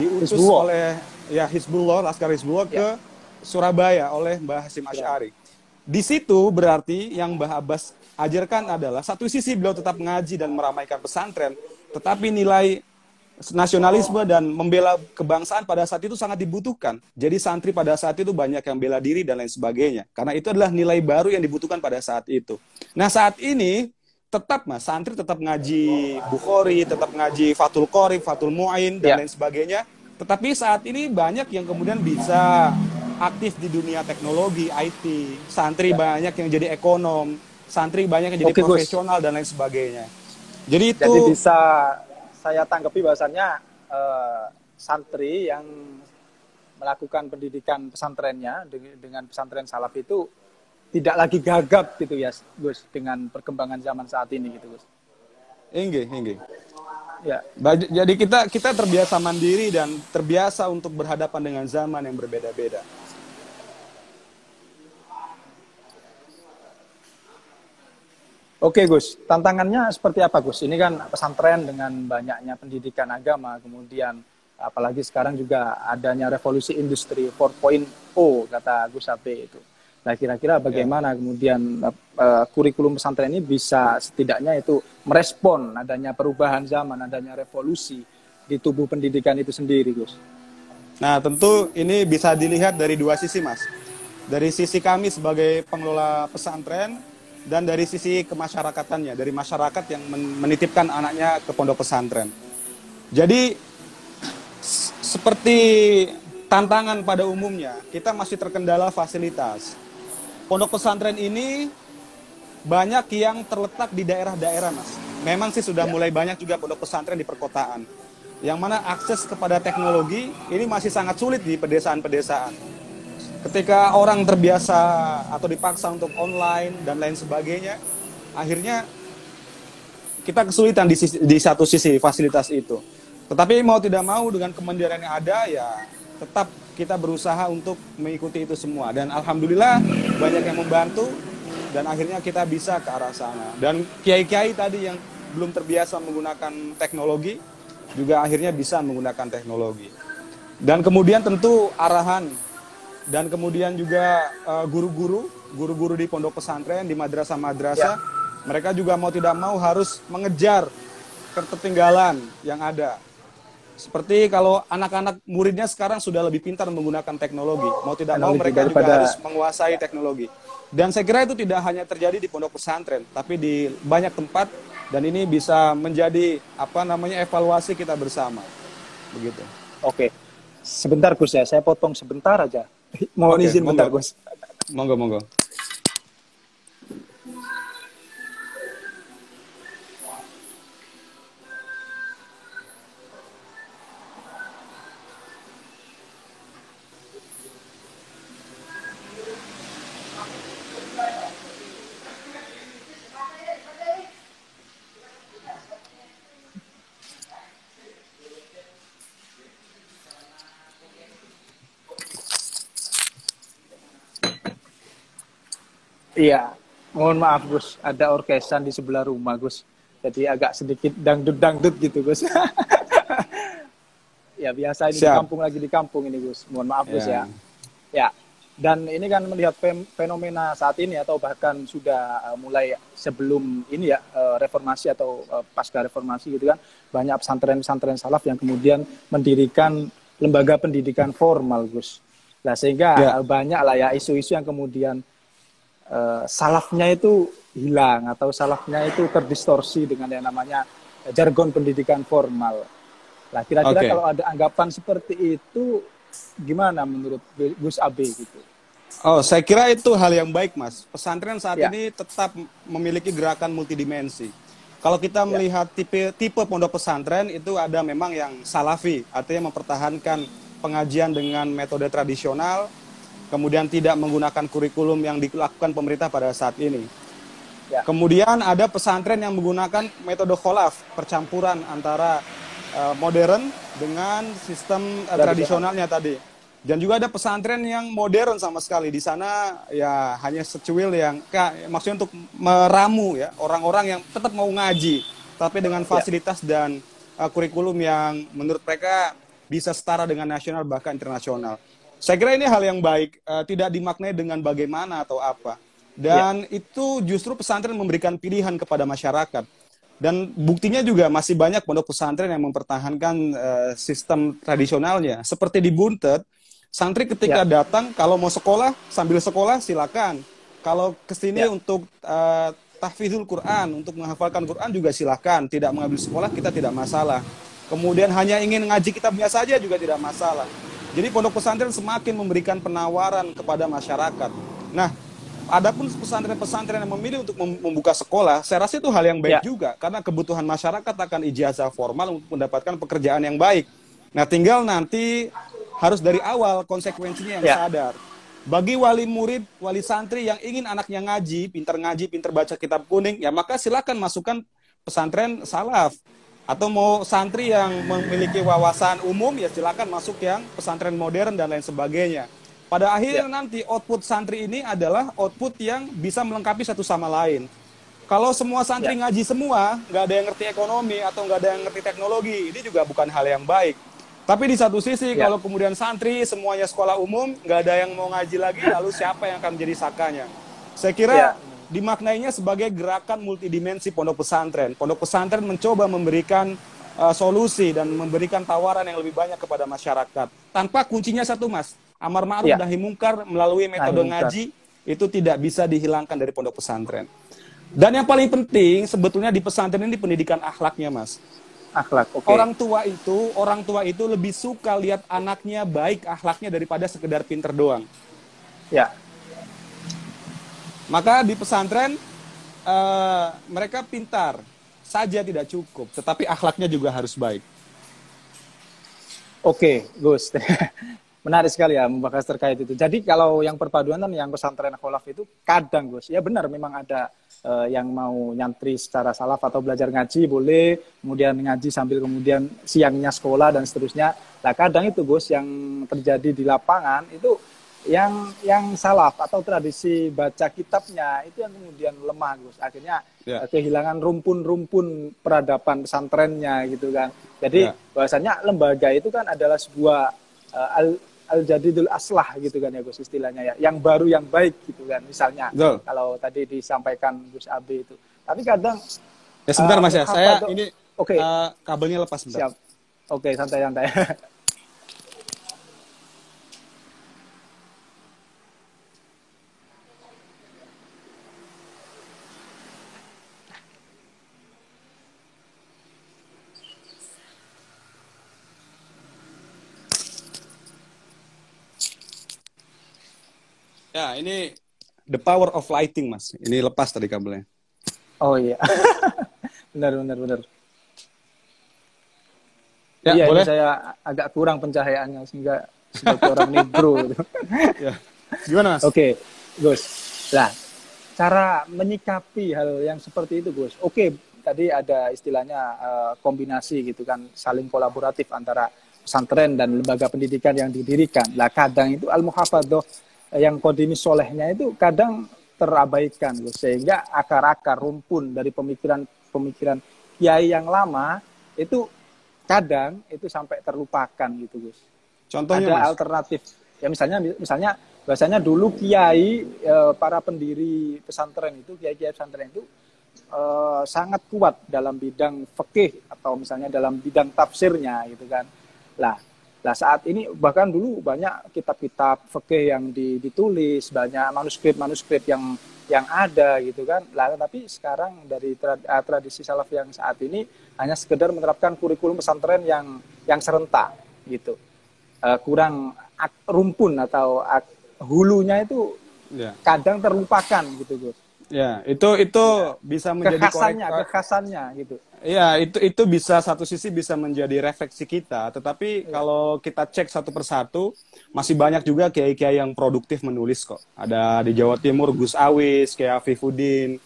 Speaker 1: diutus oleh ya Hizbullah, Laskar Hizbullah ya. ke Surabaya oleh Mbah Hasim ya. Ash'ari. Di situ berarti yang Mbah Abbas ajarkan adalah satu sisi beliau tetap mengaji dan meramaikan pesantren, tetapi nilai nasionalisme dan membela kebangsaan pada saat itu sangat dibutuhkan. Jadi santri pada saat itu banyak yang bela diri dan lain sebagainya. Karena itu adalah nilai baru yang dibutuhkan pada saat itu. Nah saat ini tetap mas santri tetap ngaji Bukhari, tetap ngaji Fatul Qori, Fatul Mu'in dan ya. lain sebagainya tetapi saat ini banyak yang kemudian bisa aktif di dunia teknologi, IT, santri ya. banyak yang jadi ekonom, santri banyak yang jadi Oke, profesional Gus. dan lain sebagainya. Jadi itu
Speaker 2: Jadi bisa saya tanggapi bahwasannya uh, santri yang melakukan pendidikan pesantrennya dengan pesantren salaf itu tidak lagi gagap gitu ya, Gus, dengan perkembangan zaman saat ini gitu, Gus.
Speaker 1: Inggih, inggih. Ya. Jadi kita kita terbiasa mandiri dan terbiasa untuk berhadapan dengan zaman yang berbeda-beda.
Speaker 2: Oke Gus, tantangannya seperti apa Gus? Ini kan pesantren dengan banyaknya pendidikan agama, kemudian apalagi sekarang juga adanya revolusi industri 4.0 kata Gus Abe itu. Nah, kira-kira bagaimana ya. kemudian uh, kurikulum pesantren ini bisa setidaknya itu merespon adanya perubahan zaman, adanya revolusi di tubuh pendidikan itu sendiri, Gus?
Speaker 1: Nah, tentu ini bisa dilihat dari dua sisi, Mas. Dari sisi kami sebagai pengelola pesantren, dan dari sisi kemasyarakatannya, dari masyarakat yang menitipkan anaknya ke pondok pesantren. Jadi seperti tantangan pada umumnya, kita masih terkendala fasilitas. Pondok pesantren ini banyak yang terletak di daerah-daerah, Mas. Memang sih sudah ya. mulai banyak juga pondok pesantren di perkotaan. Yang mana akses kepada teknologi ini masih sangat sulit di pedesaan-pedesaan. Ketika orang terbiasa atau dipaksa untuk online dan lain sebagainya, akhirnya kita kesulitan di, sisi, di satu sisi fasilitas itu. Tetapi mau tidak mau dengan kemandirian yang ada ya tetap kita berusaha untuk mengikuti itu semua dan alhamdulillah banyak yang membantu dan akhirnya kita bisa ke arah sana. Dan kiai-kiai tadi yang belum terbiasa menggunakan teknologi juga akhirnya bisa menggunakan teknologi. Dan kemudian tentu arahan dan kemudian juga uh, guru-guru, guru-guru di pondok pesantren, di madrasah-madrasah, ya. mereka juga mau tidak mau harus mengejar ketertinggalan yang ada seperti kalau anak-anak muridnya sekarang sudah lebih pintar menggunakan teknologi, mau tidak mau mereka juga harus menguasai teknologi. Dan saya kira itu tidak hanya terjadi di pondok pesantren, tapi di banyak tempat dan ini bisa menjadi apa namanya evaluasi kita bersama. Begitu.
Speaker 2: Oke. Sebentar Gus ya, saya potong sebentar aja. Mohon izin bentar Gus.
Speaker 1: Monggo, monggo.
Speaker 2: Iya, mohon maaf Gus, ada orkesan di sebelah rumah Gus. Jadi agak sedikit dangdut-dangdut gitu Gus. ya biasa ini Siap. di kampung lagi di kampung ini Gus. Mohon maaf Gus ya. Ya. Dan ini kan melihat fenomena saat ini atau bahkan sudah uh, mulai sebelum ini ya uh, reformasi atau uh, pasca reformasi gitu kan banyak pesantren-pesantren salaf yang kemudian mendirikan lembaga pendidikan formal Gus. Nah sehingga ya. banyak lah ya isu-isu yang kemudian uh, salafnya itu hilang atau salafnya itu terdistorsi dengan yang namanya jargon pendidikan formal. Nah, kira-kira okay. kalau ada anggapan seperti itu gimana menurut Gus Abe gitu?
Speaker 1: Oh, saya kira itu hal yang baik, Mas. Pesantren saat ya. ini tetap memiliki gerakan multidimensi. Kalau kita ya. melihat tipe tipe pondok pesantren itu ada memang yang salafi, artinya mempertahankan pengajian dengan metode tradisional, kemudian tidak menggunakan kurikulum yang dilakukan pemerintah pada saat ini. Ya. Kemudian ada pesantren yang menggunakan metode kholaf, percampuran antara uh, modern dengan sistem uh, tradisionalnya tadi. Dan juga ada pesantren yang modern sama sekali. Di sana ya hanya secuil yang maksudnya untuk meramu ya orang-orang yang tetap mau ngaji, tapi dengan ya. fasilitas ya. dan uh, kurikulum yang menurut mereka bisa setara dengan nasional bahkan internasional. Saya kira ini hal yang baik, uh, tidak dimaknai dengan bagaimana atau apa. Dan ya. itu justru pesantren memberikan pilihan kepada masyarakat. Dan buktinya juga masih banyak pondok pesantren yang mempertahankan uh, sistem tradisionalnya. Seperti di Buntet, santri ketika ya. datang kalau mau sekolah sambil sekolah silakan. Kalau ke sini ya. untuk uh, tahfidzul Quran, untuk menghafalkan Quran juga silakan. Tidak mengambil sekolah kita tidak masalah. Kemudian hanya ingin ngaji kitabnya saja juga tidak masalah. Jadi pondok pesantren semakin memberikan penawaran kepada masyarakat. Nah, adapun pesantren-pesantren yang memilih untuk membuka sekolah, saya rasa itu hal yang baik ya. juga karena kebutuhan masyarakat akan ijazah formal untuk mendapatkan pekerjaan yang baik. Nah, tinggal nanti harus dari awal konsekuensinya yang ya. sadar. Bagi wali murid, wali santri yang ingin anaknya ngaji, pintar ngaji, pintar baca kitab kuning, ya maka silakan masukkan pesantren salaf atau mau santri yang memiliki wawasan umum ya silakan masuk yang pesantren modern dan lain sebagainya. Pada akhirnya ya. nanti output santri ini adalah output yang bisa melengkapi satu sama lain. Kalau semua santri ya. ngaji semua, nggak ada yang ngerti ekonomi atau nggak ada yang ngerti teknologi, ini juga bukan hal yang baik. Tapi di satu sisi, ya. kalau kemudian santri semuanya sekolah umum, nggak ada yang mau ngaji lagi, lalu siapa yang akan menjadi sakanya? Saya kira ya dimaknainya sebagai gerakan multidimensi pondok pesantren. Pondok pesantren mencoba memberikan uh, solusi dan memberikan tawaran yang lebih banyak kepada masyarakat. Tanpa kuncinya satu, Mas. Amar ma'ruf ya. nahi mungkar melalui metode ngaji itu tidak bisa dihilangkan dari pondok pesantren. Dan yang paling penting sebetulnya di pesantren ini pendidikan akhlaknya, Mas.
Speaker 2: Akhlak, oke.
Speaker 1: Orang tua itu, orang tua itu lebih suka lihat anaknya baik akhlaknya daripada sekedar pinter doang.
Speaker 2: Ya,
Speaker 1: Maka di pesantren eh, mereka pintar saja tidak cukup, tetapi akhlaknya juga harus baik.
Speaker 2: Oke, Gus. Menarik sekali ya membahas terkait itu. Jadi kalau yang perpaduan dan yang pesantren kholaf itu kadang Gus, ya benar memang ada eh, yang mau nyantri secara salaf atau belajar ngaji boleh, kemudian ngaji sambil kemudian siangnya sekolah dan seterusnya. Nah kadang itu Gus yang terjadi di lapangan itu yang yang salaf atau tradisi baca kitabnya itu yang kemudian lemah Gus. Akhirnya
Speaker 1: Ya.
Speaker 2: eh, kehilangan rumpun-rumpun peradaban pesantrennya gitu kan. Jadi
Speaker 1: Ya.
Speaker 2: bahwasanya lembaga itu kan adalah sebuah eh, al al jadidul aslah gitu kan ya Gus istilahnya ya. Yang baru yang baik gitu kan misalnya.
Speaker 1: Betul.
Speaker 2: Kalau tadi disampaikan Gus Abi itu. Tapi kadang
Speaker 1: Ya sebentar
Speaker 2: Eh,
Speaker 1: Mas ya, saya ini
Speaker 2: Oke.
Speaker 1: eh, kabelnya lepas sebentar.
Speaker 2: siap. Oke, santai-santai.
Speaker 1: Ya, ini the power of lighting, Mas. Ini lepas tadi kabelnya.
Speaker 2: oh iya. benar benar benar.
Speaker 1: Ya,
Speaker 2: iya, ini
Speaker 1: boleh.
Speaker 2: saya agak kurang pencahayaannya sehingga sebagai orang negro gitu.
Speaker 1: Ya. Gimana, Mas?
Speaker 2: Oke, Gus. Nah, cara menyikapi hal yang seperti itu, Gus. Oke, tadi ada istilahnya eh, kombinasi gitu kan, saling kolaboratif antara pesantren dan lembaga pendidikan yang didirikan. Lah kadang itu al-muhafadhah eh, yang kodini solehnya itu kadang terabaikan, Gus. Sehingga akar-akar rumpun dari pemikiran-pemikiran kiai yang lama itu kadang itu sampai terlupakan gitu, Gus
Speaker 1: Contohnya,
Speaker 2: ada
Speaker 1: Mas.
Speaker 2: alternatif. Ya misalnya misalnya bahasanya dulu kiai eh, para pendiri pesantren itu kiai-kiai pesantren itu eh, sangat kuat dalam bidang fikih atau misalnya dalam bidang tafsirnya gitu kan. Lah, lah saat ini bahkan dulu banyak kitab-kitab fikih yang di- ditulis, banyak manuskrip-manuskrip yang yang ada gitu kan. Lah tapi sekarang dari eh, tradisi salaf yang saat ini hanya sekedar menerapkan kurikulum pesantren yang yang serentak gitu. Eh, kurang rumpun atau hulunya itu
Speaker 1: Ya.
Speaker 2: kadang terlupakan gitu Gus.
Speaker 1: Ya, itu itu bisa menjadi
Speaker 2: Kekhasannya,
Speaker 1: korek-
Speaker 2: kekhasannya gitu.
Speaker 1: Iya, itu itu bisa satu sisi bisa menjadi refleksi kita, tetapi kalau kita cek satu persatu, masih banyak juga kiai-kiai yang produktif menulis kok. Ada di Jawa Timur Gus Awis, Kiai Afifuddin,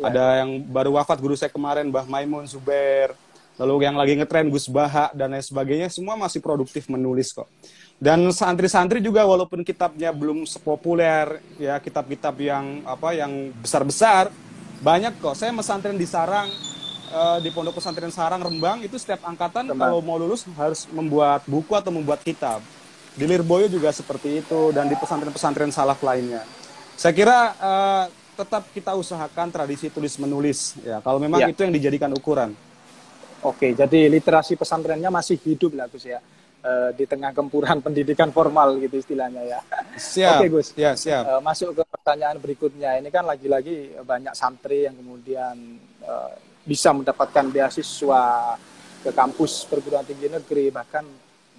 Speaker 1: ada yang baru wafat guru saya kemarin Mbah Maimun Zubair, lalu yang lagi ngetren Gus Baha dan lain sebagainya, semua masih produktif menulis kok. Dan santri-santri juga walaupun kitabnya belum sepopuler ya kitab-kitab yang apa yang besar-besar, banyak kok. Saya mesantren di Sarang eh, di Pondok Pesantren Sarang Rembang itu setiap angkatan
Speaker 2: Rembang.
Speaker 1: kalau mau lulus harus membuat buku atau membuat kitab. Di Lirboyo juga seperti itu dan di pesantren-pesantren salaf lainnya. Saya kira eh, tetap kita usahakan tradisi tulis menulis ya. Kalau memang
Speaker 2: Ya.
Speaker 1: itu yang dijadikan ukuran.
Speaker 2: Oke, jadi literasi pesantrennya masih hidup lah Gus ya. Eh, di tengah gempuran pendidikan formal gitu istilahnya ya.
Speaker 1: Siap.
Speaker 2: Oke, Gus.
Speaker 1: Ya, siap.
Speaker 2: Eh, masuk ke pertanyaan berikutnya. Ini kan lagi-lagi banyak santri yang kemudian eh, bisa mendapatkan beasiswa ke kampus perguruan tinggi negeri bahkan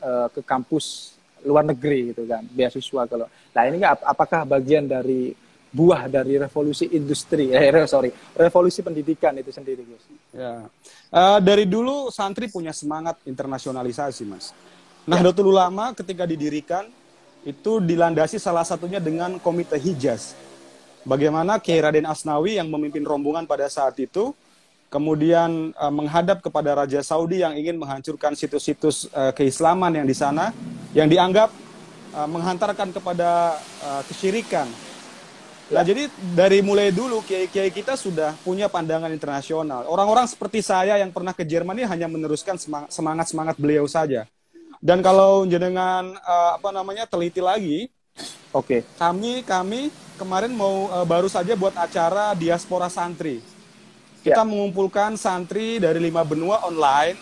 Speaker 2: eh, ke kampus luar negeri gitu kan beasiswa kalau. Nah ini ap- apakah bagian dari buah dari revolusi industri eh sorry revolusi pendidikan itu sendiri Gus?
Speaker 1: Ya. Eh, dari dulu santri punya semangat internasionalisasi, Mas. Nahdlatul Ulama ketika didirikan itu dilandasi salah satunya dengan Komite Hijaz. Bagaimana Kiai Raden Asnawi yang memimpin rombongan pada saat itu kemudian eh, menghadap kepada Raja Saudi yang ingin menghancurkan situs-situs eh, keislaman yang di sana yang dianggap eh, menghantarkan kepada eh, kesyirikan. Nah, jadi dari mulai dulu kiai-kiai kita sudah punya pandangan internasional. Orang-orang seperti saya yang pernah ke Jerman ini hanya meneruskan semang- semangat-semangat beliau saja. Dan kalau jenengan eh, apa namanya teliti lagi,
Speaker 2: Oke,
Speaker 1: kami kami kemarin mau eh, baru saja buat acara diaspora santri. Kita mengumpulkan santri dari lima benua online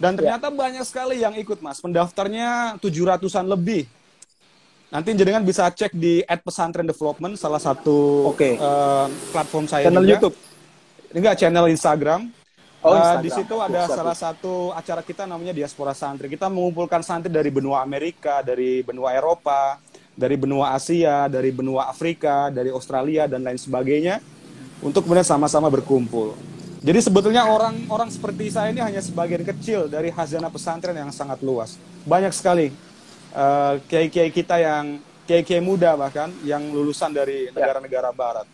Speaker 1: dan ternyata banyak sekali yang ikut mas. Pendaftarnya 700-an lebih. Nanti jenengan bisa cek di @pesantren development salah satu
Speaker 2: Oke.
Speaker 1: uh, platform saya
Speaker 2: Channel
Speaker 1: juga.
Speaker 2: YouTube.
Speaker 1: Enggak, channel Instagram.
Speaker 2: Oh,
Speaker 1: Uh,
Speaker 2: Instagram.
Speaker 1: di situ ada
Speaker 2: siap.
Speaker 1: salah satu acara kita namanya Diaspora Santri. Kita mengumpulkan santri dari benua Amerika, dari benua Eropa, dari benua Asia, dari benua Afrika, dari Australia dan lain sebagainya untuk kemudian sama-sama berkumpul. Jadi sebetulnya orang-orang seperti saya ini hanya sebagian kecil dari hazanah pesantren yang sangat luas. Banyak sekali eh, kiai-kiai kita yang kiai-kiai muda bahkan yang lulusan dari negara-negara barat.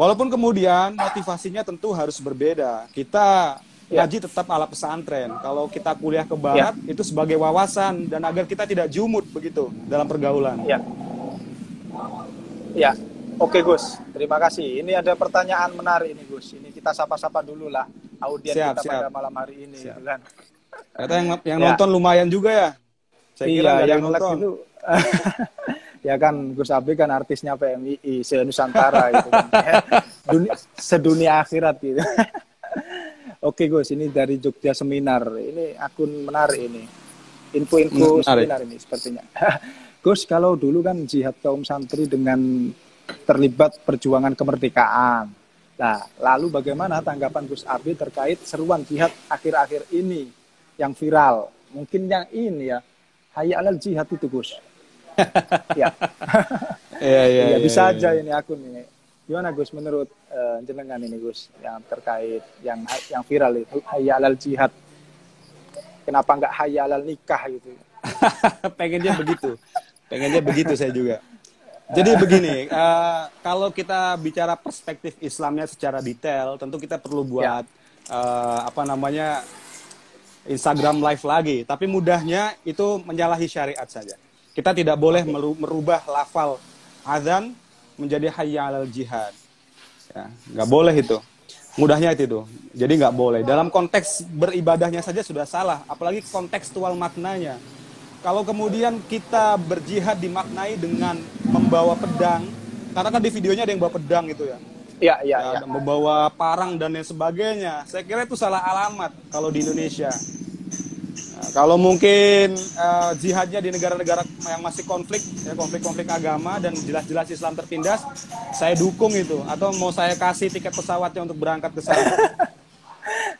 Speaker 1: Walaupun kemudian motivasinya tentu harus berbeda. Kita
Speaker 2: Ya.
Speaker 1: ngaji tetap ala pesantren. Kalau kita kuliah ke barat itu sebagai wawasan dan agar kita tidak jumut begitu dalam pergaulan.
Speaker 2: Ya. Ya. Oke Gus, terima kasih. Ini ada pertanyaan menarik ini Gus. Ini kita sapa-sapa dulu lah audiens kita
Speaker 1: siap.
Speaker 2: pada malam hari ini.
Speaker 1: Siap.
Speaker 2: gitu kan.
Speaker 1: Ternyata yang yang
Speaker 2: Ya.
Speaker 1: nonton lumayan juga ya. Saya kira
Speaker 2: iya,
Speaker 1: ada
Speaker 2: yang like
Speaker 1: nonton.
Speaker 2: itu. ya kan Gus Abi kan artisnya PMII se-Nusantara gitu kan. Dunia, sedunia akhirat gitu. Oke Gus, ini dari Jogja Seminar. Ini akun menarik ini. Info-info
Speaker 1: Menarik.
Speaker 2: seminar ini sepertinya. Gus, kalau dulu kan jihad kaum santri dengan terlibat perjuangan kemerdekaan. Nah, lalu bagaimana tanggapan Gus Abi terkait seruan jihad akhir-akhir ini yang viral? Mungkin yang ini ya, hayya alal jihad itu Gus. Ya,
Speaker 1: Iya, iya,
Speaker 2: ya,
Speaker 1: iya,
Speaker 2: bisa
Speaker 1: iya.
Speaker 2: aja ini akun ini. Gimana Gus menurut eh, jenengan ini Gus yang terkait yang yang viral itu hayya alal jihad. Kenapa nggak hayya alal nikah gitu?
Speaker 1: Pengennya begitu. Pengennya begitu saya juga. Jadi begini, eh, kalau kita bicara perspektif Islamnya secara detail, tentu kita perlu buat eh, apa namanya Instagram live lagi. Tapi mudahnya itu menyalahi syariat saja. Kita tidak boleh meru- merubah lafal azan menjadi hayya alal jihad. Ya, nggak boleh itu. Mudahnya itu tuh. Jadi nggak boleh. Dalam konteks beribadahnya saja sudah salah, apalagi kontekstual maknanya. Kalau kemudian kita berjihad dimaknai dengan membawa pedang, karena kan di videonya ada yang bawa pedang gitu ya,
Speaker 2: Ya, ya,
Speaker 1: ya,
Speaker 2: ya.
Speaker 1: membawa parang dan lain sebagainya. Saya kira itu salah alamat kalau di Indonesia. Nah, kalau mungkin eh, jihadnya di negara-negara yang masih konflik, ya konflik-konflik agama dan jelas-jelas Islam tertindas, saya dukung itu. Atau mau saya kasih tiket pesawatnya untuk berangkat ke sana.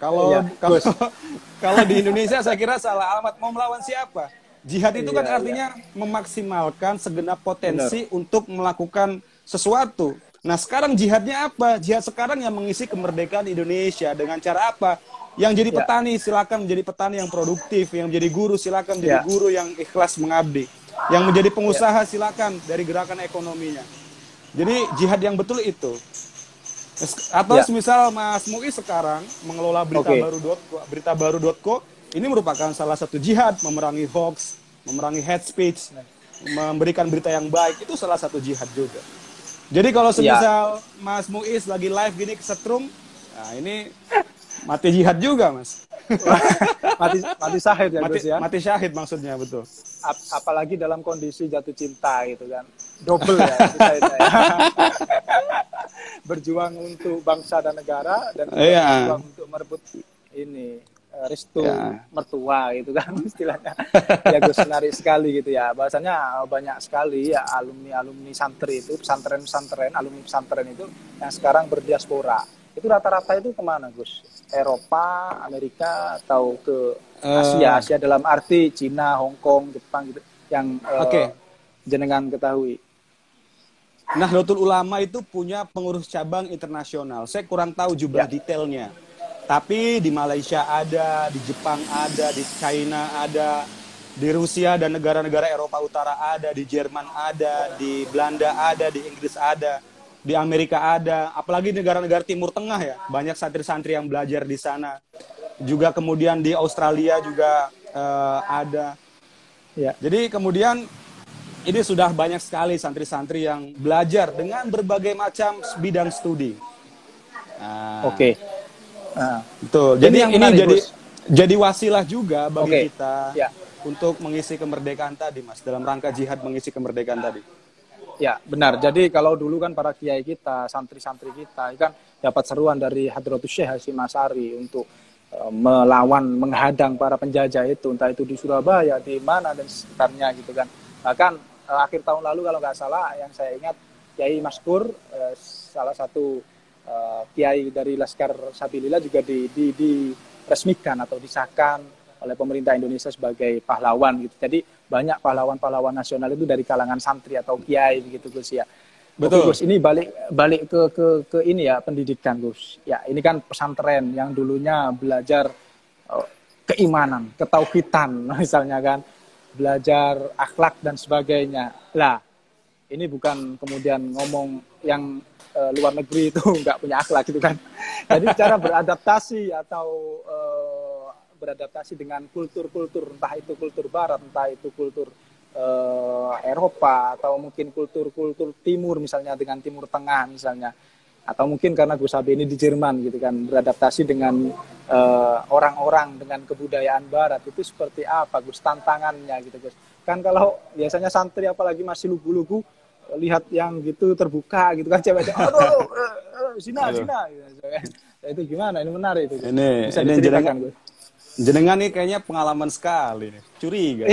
Speaker 1: Kalau
Speaker 2: Iya,
Speaker 1: kalau kalau di Indonesia saya kira salah alamat. Mau melawan siapa? Jihad itu kan
Speaker 2: Iya,
Speaker 1: artinya memaksimalkan segenap potensi untuk melakukan sesuatu. Nah sekarang jihadnya apa? Jihad sekarang yang mengisi kemerdekaan Indonesia dengan cara apa? Yang jadi
Speaker 2: Ya.
Speaker 1: petani silakan menjadi petani yang produktif, yang menjadi guru silakan menjadi
Speaker 2: Ya.
Speaker 1: guru yang ikhlas mengabdi, yang menjadi pengusaha silakan dari gerakan ekonominya. Jadi jihad yang betul itu. Atau
Speaker 2: Ya.
Speaker 1: semisal Mas Mui sekarang mengelola berita
Speaker 2: Oke.
Speaker 1: baru.co, berita baru.co, ini merupakan salah satu jihad memerangi hoax, memerangi hate speech, memberikan berita yang baik itu salah satu jihad juga. Jadi kalau
Speaker 2: Ya.
Speaker 1: semisal Mas Muiz lagi live gini kesetrum, nah ini mati jihad juga Mas.
Speaker 2: mati mati syahid ya
Speaker 1: Mati,
Speaker 2: Gus ya.
Speaker 1: mati syahid maksudnya betul.
Speaker 2: Ap- apalagi dalam kondisi jatuh cinta gitu kan double ya syahid ya. berjuang untuk bangsa dan negara dan
Speaker 1: Iya.
Speaker 2: berjuang untuk merebut ini eh, restu
Speaker 1: Ya.
Speaker 2: mertua gitu kan istilahnya ya Gus menarik sekali gitu ya bahasanya banyak sekali ya alumni alumni santri itu pesantren pesantren alumni pesantren itu yang sekarang berdiaspora itu rata-rata itu ke mana Gus Eropa Amerika atau ke Asia Asia dalam arti Cina Hong Kong Jepang gitu yang eh,
Speaker 1: Oke.
Speaker 2: jenengan ketahui
Speaker 1: Nahdlatul Ulama itu punya pengurus cabang internasional. Saya kurang tahu jumlah
Speaker 2: Ya.
Speaker 1: detailnya. Tapi di Malaysia ada, di Jepang ada, di China ada, di Rusia dan negara-negara Eropa Utara ada, di Jerman ada, di Belanda ada, di Inggris ada, di Amerika ada, apalagi negara-negara Timur Tengah ya. Banyak santri-santri yang belajar di sana. Juga kemudian di Australia juga eh, ada.
Speaker 2: ya
Speaker 1: Jadi kemudian ini sudah banyak sekali santri-santri yang belajar dengan berbagai macam bidang studi. Nah,
Speaker 2: oke Nah,
Speaker 1: Betul.
Speaker 2: Ini
Speaker 1: Jadi
Speaker 2: yang
Speaker 1: ini
Speaker 2: menarik,
Speaker 1: jadi
Speaker 2: Gus.
Speaker 1: jadi wasilah juga bagi
Speaker 2: Oke.
Speaker 1: kita
Speaker 2: Ya.
Speaker 1: untuk mengisi kemerdekaan tadi, Mas, dalam rangka jihad mengisi kemerdekaan tadi.
Speaker 2: Ya, benar. Jadi kalau dulu kan para kiai kita, santri-santri kita, kan dapat seruan dari Hadratus Syekh Hasyim Asari untuk eh, melawan, menghadang para penjajah itu, entah itu di Surabaya, di mana dan sekitarnya gitu kan. Bahkan uh, akhir tahun lalu kalau nggak salah yang saya ingat Kiai Maskur uh, salah satu kiai dari Laskar Sabilillah juga di, di, diresmikan atau disahkan oleh pemerintah Indonesia sebagai pahlawan gitu. Jadi banyak pahlawan-pahlawan nasional itu dari kalangan santri atau kiai begitu Gus ya. Betul. Oke, Gus, ini balik balik ke ke ke ini ya pendidikan Gus. Ya, ini kan pesantren yang dulunya belajar uh, keimanan, ketauhidan misalnya kan, belajar akhlak dan sebagainya. Lah, ini bukan kemudian ngomong yang uh, luar negeri itu nggak punya akhlak gitu kan. Jadi cara beradaptasi atau uh, beradaptasi dengan kultur-kultur entah itu kultur barat, entah itu kultur uh, Eropa atau mungkin kultur-kultur timur misalnya dengan timur tengah misalnya. Atau mungkin karena Gus Abi ini di Jerman gitu kan beradaptasi dengan orang-orang uh, dengan kebudayaan barat. Itu seperti apa Gus? Tantangannya gitu Gus. Kan kalau biasanya santri apalagi masih lugu-lugu lihat yang gitu terbuka gitu kan cewek aduh uh, uh, zina zina gitu. Ya, itu gimana? Ini menarik itu
Speaker 1: ini bisa ini jenengan gue jenengan nih kayaknya pengalaman sekali nih curiga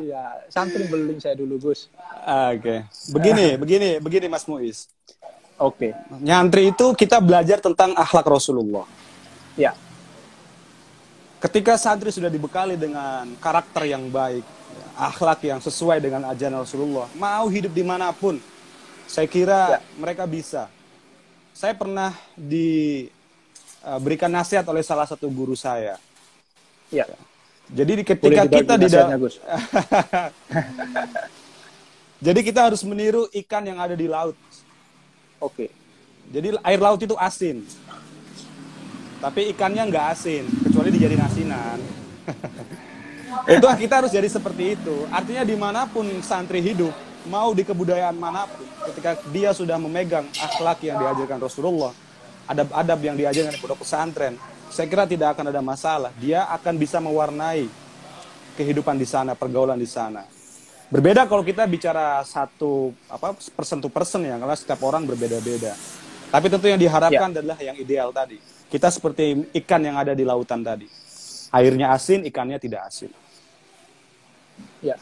Speaker 2: iya santri beling saya dulu Gus
Speaker 1: oke okay. begini begini begini Mas Muiz
Speaker 2: oke okay.
Speaker 1: nyantri itu kita belajar tentang akhlak Rasulullah
Speaker 2: ya
Speaker 1: ketika santri sudah dibekali dengan karakter yang baik akhlak yang sesuai dengan ajaran Rasulullah, mau hidup di mana pun, saya kira ya. mereka bisa. Saya pernah diberikan uh, nasihat oleh salah satu guru saya.
Speaker 2: Ya.
Speaker 1: Jadi ketika kita di dalam, jadi kita harus meniru ikan yang ada di laut.
Speaker 2: Oke.
Speaker 1: Jadi air laut itu asin, tapi ikannya nggak asin, kecuali dijadiin asinan. itu kita harus jadi seperti itu. Artinya di mana pun santri hidup, mau di kebudayaan mana pun, ketika dia sudah memegang akhlak yang diajarkan Rasulullah, adab-adab yang diajarkan di pondok pesantren, saya kira tidak akan ada masalah. Dia akan bisa mewarnai kehidupan di sana, pergaulan di sana. Berbeda kalau kita bicara satu apa persen to persen ya, karena setiap orang berbeda-beda. Tapi tentu yang diharapkan ya. adalah yang ideal tadi. Kita seperti ikan yang ada di lautan tadi. Airnya asin, ikannya tidak asin.
Speaker 2: Ya.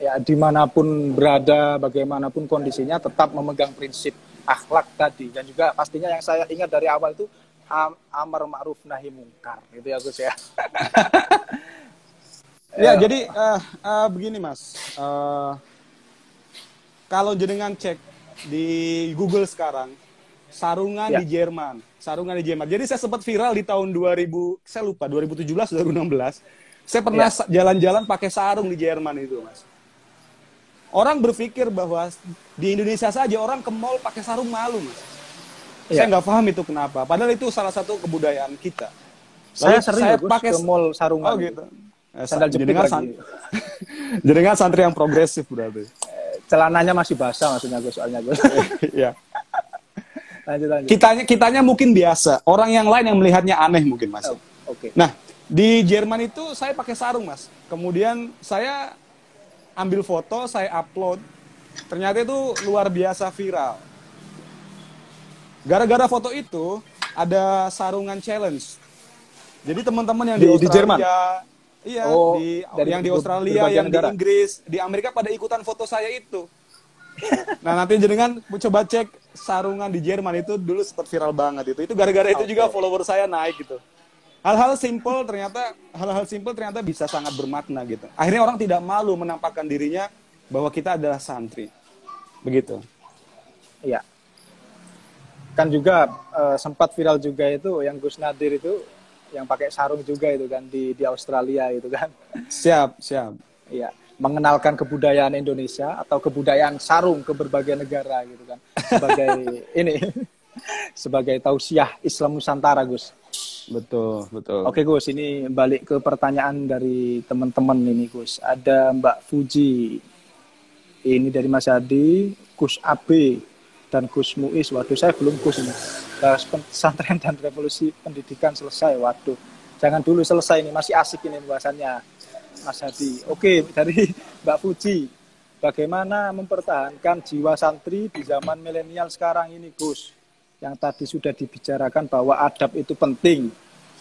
Speaker 2: Ya, di mana pun berada, bagaimanapun kondisinya, tetap memegang prinsip akhlak tadi. Dan juga pastinya yang saya ingat dari awal itu am, amar ma'ruf nahi mungkar. Itu ya Gus ya.
Speaker 1: ya, jadi uh, uh, begini Mas. Uh, kalau jenengan cek di Google sekarang, sarungan ya. di Jerman. Sarungan di Jerman. Jadi saya sempat viral di tahun 2000, saya lupa, 2017, 2016 saya pernah ya. jalan-jalan pakai sarung di Jerman itu, Mas. Orang berpikir bahwa di Indonesia saja orang ke mall pakai sarung malu, Mas. Ya. Saya nggak paham itu kenapa. Padahal itu salah satu kebudayaan kita.
Speaker 2: Lalu saya sering saya pakai ke mall sarung
Speaker 1: Oh gitu. Eh, Sandal jepit jadi san... jadi kan santri yang progresif berarti.
Speaker 2: Eh, celananya masih basah maksudnya gue soalnya gue.
Speaker 1: Iya. lanjut lanjut. Kitanya kitanya mungkin biasa. Orang yang lain yang melihatnya aneh mungkin mas. Oh,
Speaker 2: Oke. Okay.
Speaker 1: Nah di Jerman itu saya pakai sarung, Mas. Kemudian saya ambil foto, saya upload. Ternyata itu luar biasa viral. Gara-gara foto itu ada sarungan challenge. Jadi teman-teman yang di, di, di Jerman. Iya, oh, di dari yang di Australia, yang negara. di Inggris, di Amerika pada ikutan foto saya itu. nah, nanti jenengan coba cek sarungan di Jerman itu dulu sempat viral banget itu. Itu gara-gara itu okay. juga follower saya naik gitu hal-hal simpel ternyata hal-hal simpel ternyata bisa sangat bermakna gitu. Akhirnya orang tidak malu menampakkan dirinya bahwa kita adalah santri. Begitu.
Speaker 2: Iya. Kan juga uh, sempat viral juga itu yang Gus Nadir itu yang pakai sarung juga itu kan di di Australia itu kan.
Speaker 1: Siap, siap.
Speaker 2: Iya, mengenalkan kebudayaan Indonesia atau kebudayaan sarung ke berbagai negara gitu kan. Sebagai ini sebagai tausiah Islam Nusantara, Gus.
Speaker 1: Betul, betul.
Speaker 2: Oke Gus, ini balik ke pertanyaan dari teman-teman ini Gus. Ada Mbak Fuji, ini dari Mas Adi, Gus AB, dan Gus Muiz. Waduh, saya belum Gus ini. Pesantren dan revolusi pendidikan selesai. Waduh, jangan dulu selesai ini, masih asik ini pembahasannya. Mas Adi. Oke, dari Mbak Fuji. Bagaimana mempertahankan jiwa santri di zaman milenial sekarang ini, Gus? Yang tadi sudah dibicarakan bahwa adab itu penting.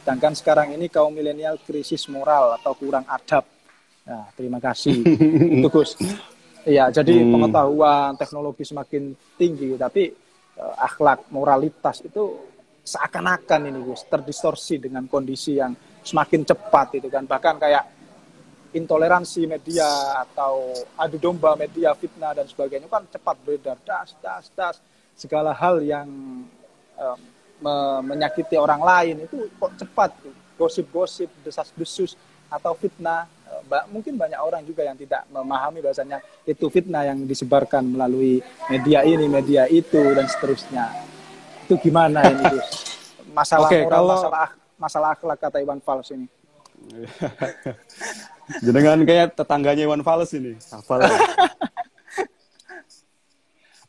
Speaker 2: Sedangkan sekarang ini kaum milenial krisis moral atau kurang adab. Nah, terima kasih. Itu Gus. Iya, jadi hmm. pengetahuan teknologi semakin tinggi, tapi uh, akhlak moralitas itu seakan-akan ini Gus terdistorsi dengan kondisi yang semakin cepat itu kan bahkan kayak intoleransi media atau adu domba media fitnah dan sebagainya kan cepat beredar das das das segala hal yang um, me menyakiti orang lain itu kok cepat gosip-gosip desas-desus atau fitnah ba mungkin banyak orang juga yang tidak memahami bahasanya itu fitnah yang disebarkan melalui media ini, media itu dan seterusnya. Itu gimana ini, Gus? Masalah okay, moral, kalau... masalah masalah akhlak kata Iwan Fals ini.
Speaker 1: Jenengan kayak tetangganya Iwan Fals ini. Hafal.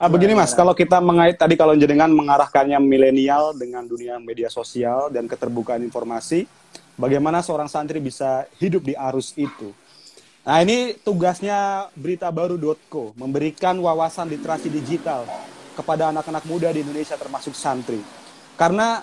Speaker 1: Ah, begini Mas, kalau kita mengait tadi kalau jenengan mengarahkannya milenial dengan dunia media sosial dan keterbukaan informasi, bagaimana seorang santri bisa hidup di arus itu. Nah ini tugasnya berita baru.co memberikan wawasan literasi digital kepada anak-anak muda di Indonesia termasuk santri. Karena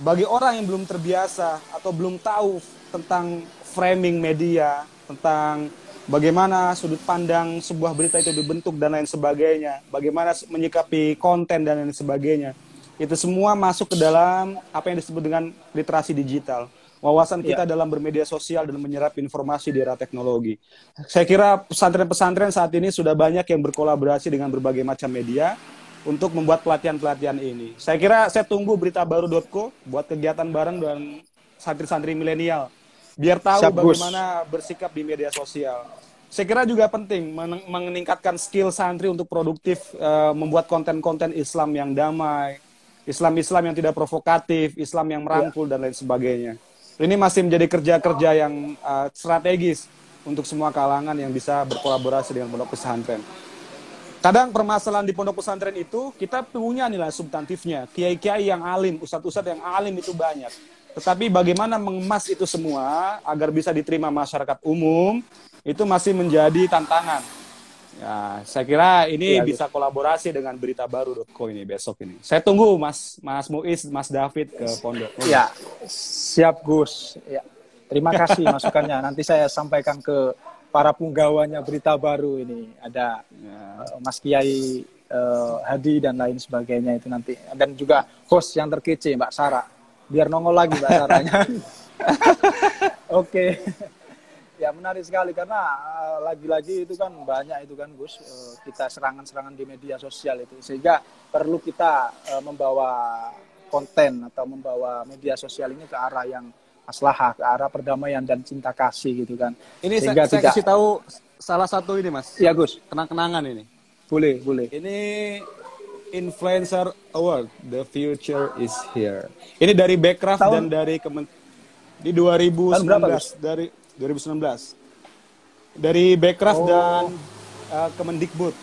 Speaker 1: bagi orang yang belum terbiasa atau belum tahu tentang framing media, tentang bagaimana sudut pandang sebuah berita itu dibentuk dan lain sebagainya, bagaimana menyikapi konten dan lain sebagainya. Itu semua masuk ke dalam apa yang disebut dengan literasi digital wawasan kita ya. dalam bermedia sosial dan menyerap informasi di era teknologi. Saya kira pesantren-pesantren saat ini sudah banyak yang berkolaborasi dengan berbagai macam media untuk membuat pelatihan-pelatihan ini. Saya kira saya tunggu berita baru.co buat kegiatan bareng dan santri-santri milenial biar tahu Siap, bagaimana bersikap di media sosial. Saya kira juga penting meningkatkan skill santri untuk produktif uh, membuat konten-konten Islam yang damai, Islam-Islam yang tidak provokatif, Islam yang merangkul ya. dan lain sebagainya. Ini masih menjadi kerja-kerja yang uh, strategis untuk semua kalangan yang bisa berkolaborasi dengan pondok pesantren. Kadang permasalahan di pondok pesantren itu kita punya nilai substantifnya. Kiai-kiai yang alim, ustadz-ustadz yang alim itu banyak. Tetapi bagaimana mengemas itu semua agar bisa diterima masyarakat umum itu masih menjadi tantangan. Ya, saya kira ini ya, bisa kolaborasi dengan berita baru.co ini besok ini. Saya tunggu Mas Mas Muiz, Mas David ke pondok.
Speaker 2: Ya, siap Gus. Ya. Terima kasih masukannya. Nanti saya sampaikan ke para punggawanya berita baru ini. Ada ya. uh, Mas Kiai uh, Hadi dan lain sebagainya itu nanti. Dan juga host yang terkece Mbak Sarah. Biar nongol lagi Mbak Sarahnya. Oke. okay ya menarik sekali karena eh, lagi-lagi uh, itu kan banyak itu kan Gus uh, kita serangan-serangan di media sosial itu. Sehingga perlu kita uh, membawa konten atau membawa media sosial ini ke arah yang maslahah ke arah perdamaian dan cinta kasih gitu kan.
Speaker 1: Ini sehingga saya, tidak... saya kasih tahu salah satu ini mas.
Speaker 2: Ya Gus.
Speaker 1: Kenang-kenangan ini.
Speaker 2: Boleh boleh.
Speaker 1: Ini influencer award the future is here ini dari Backcraft Tahun... dan dari Kemen di 2019 berapa, dari 2019 dari Backcraft oh. dan uh, Kemendikbud.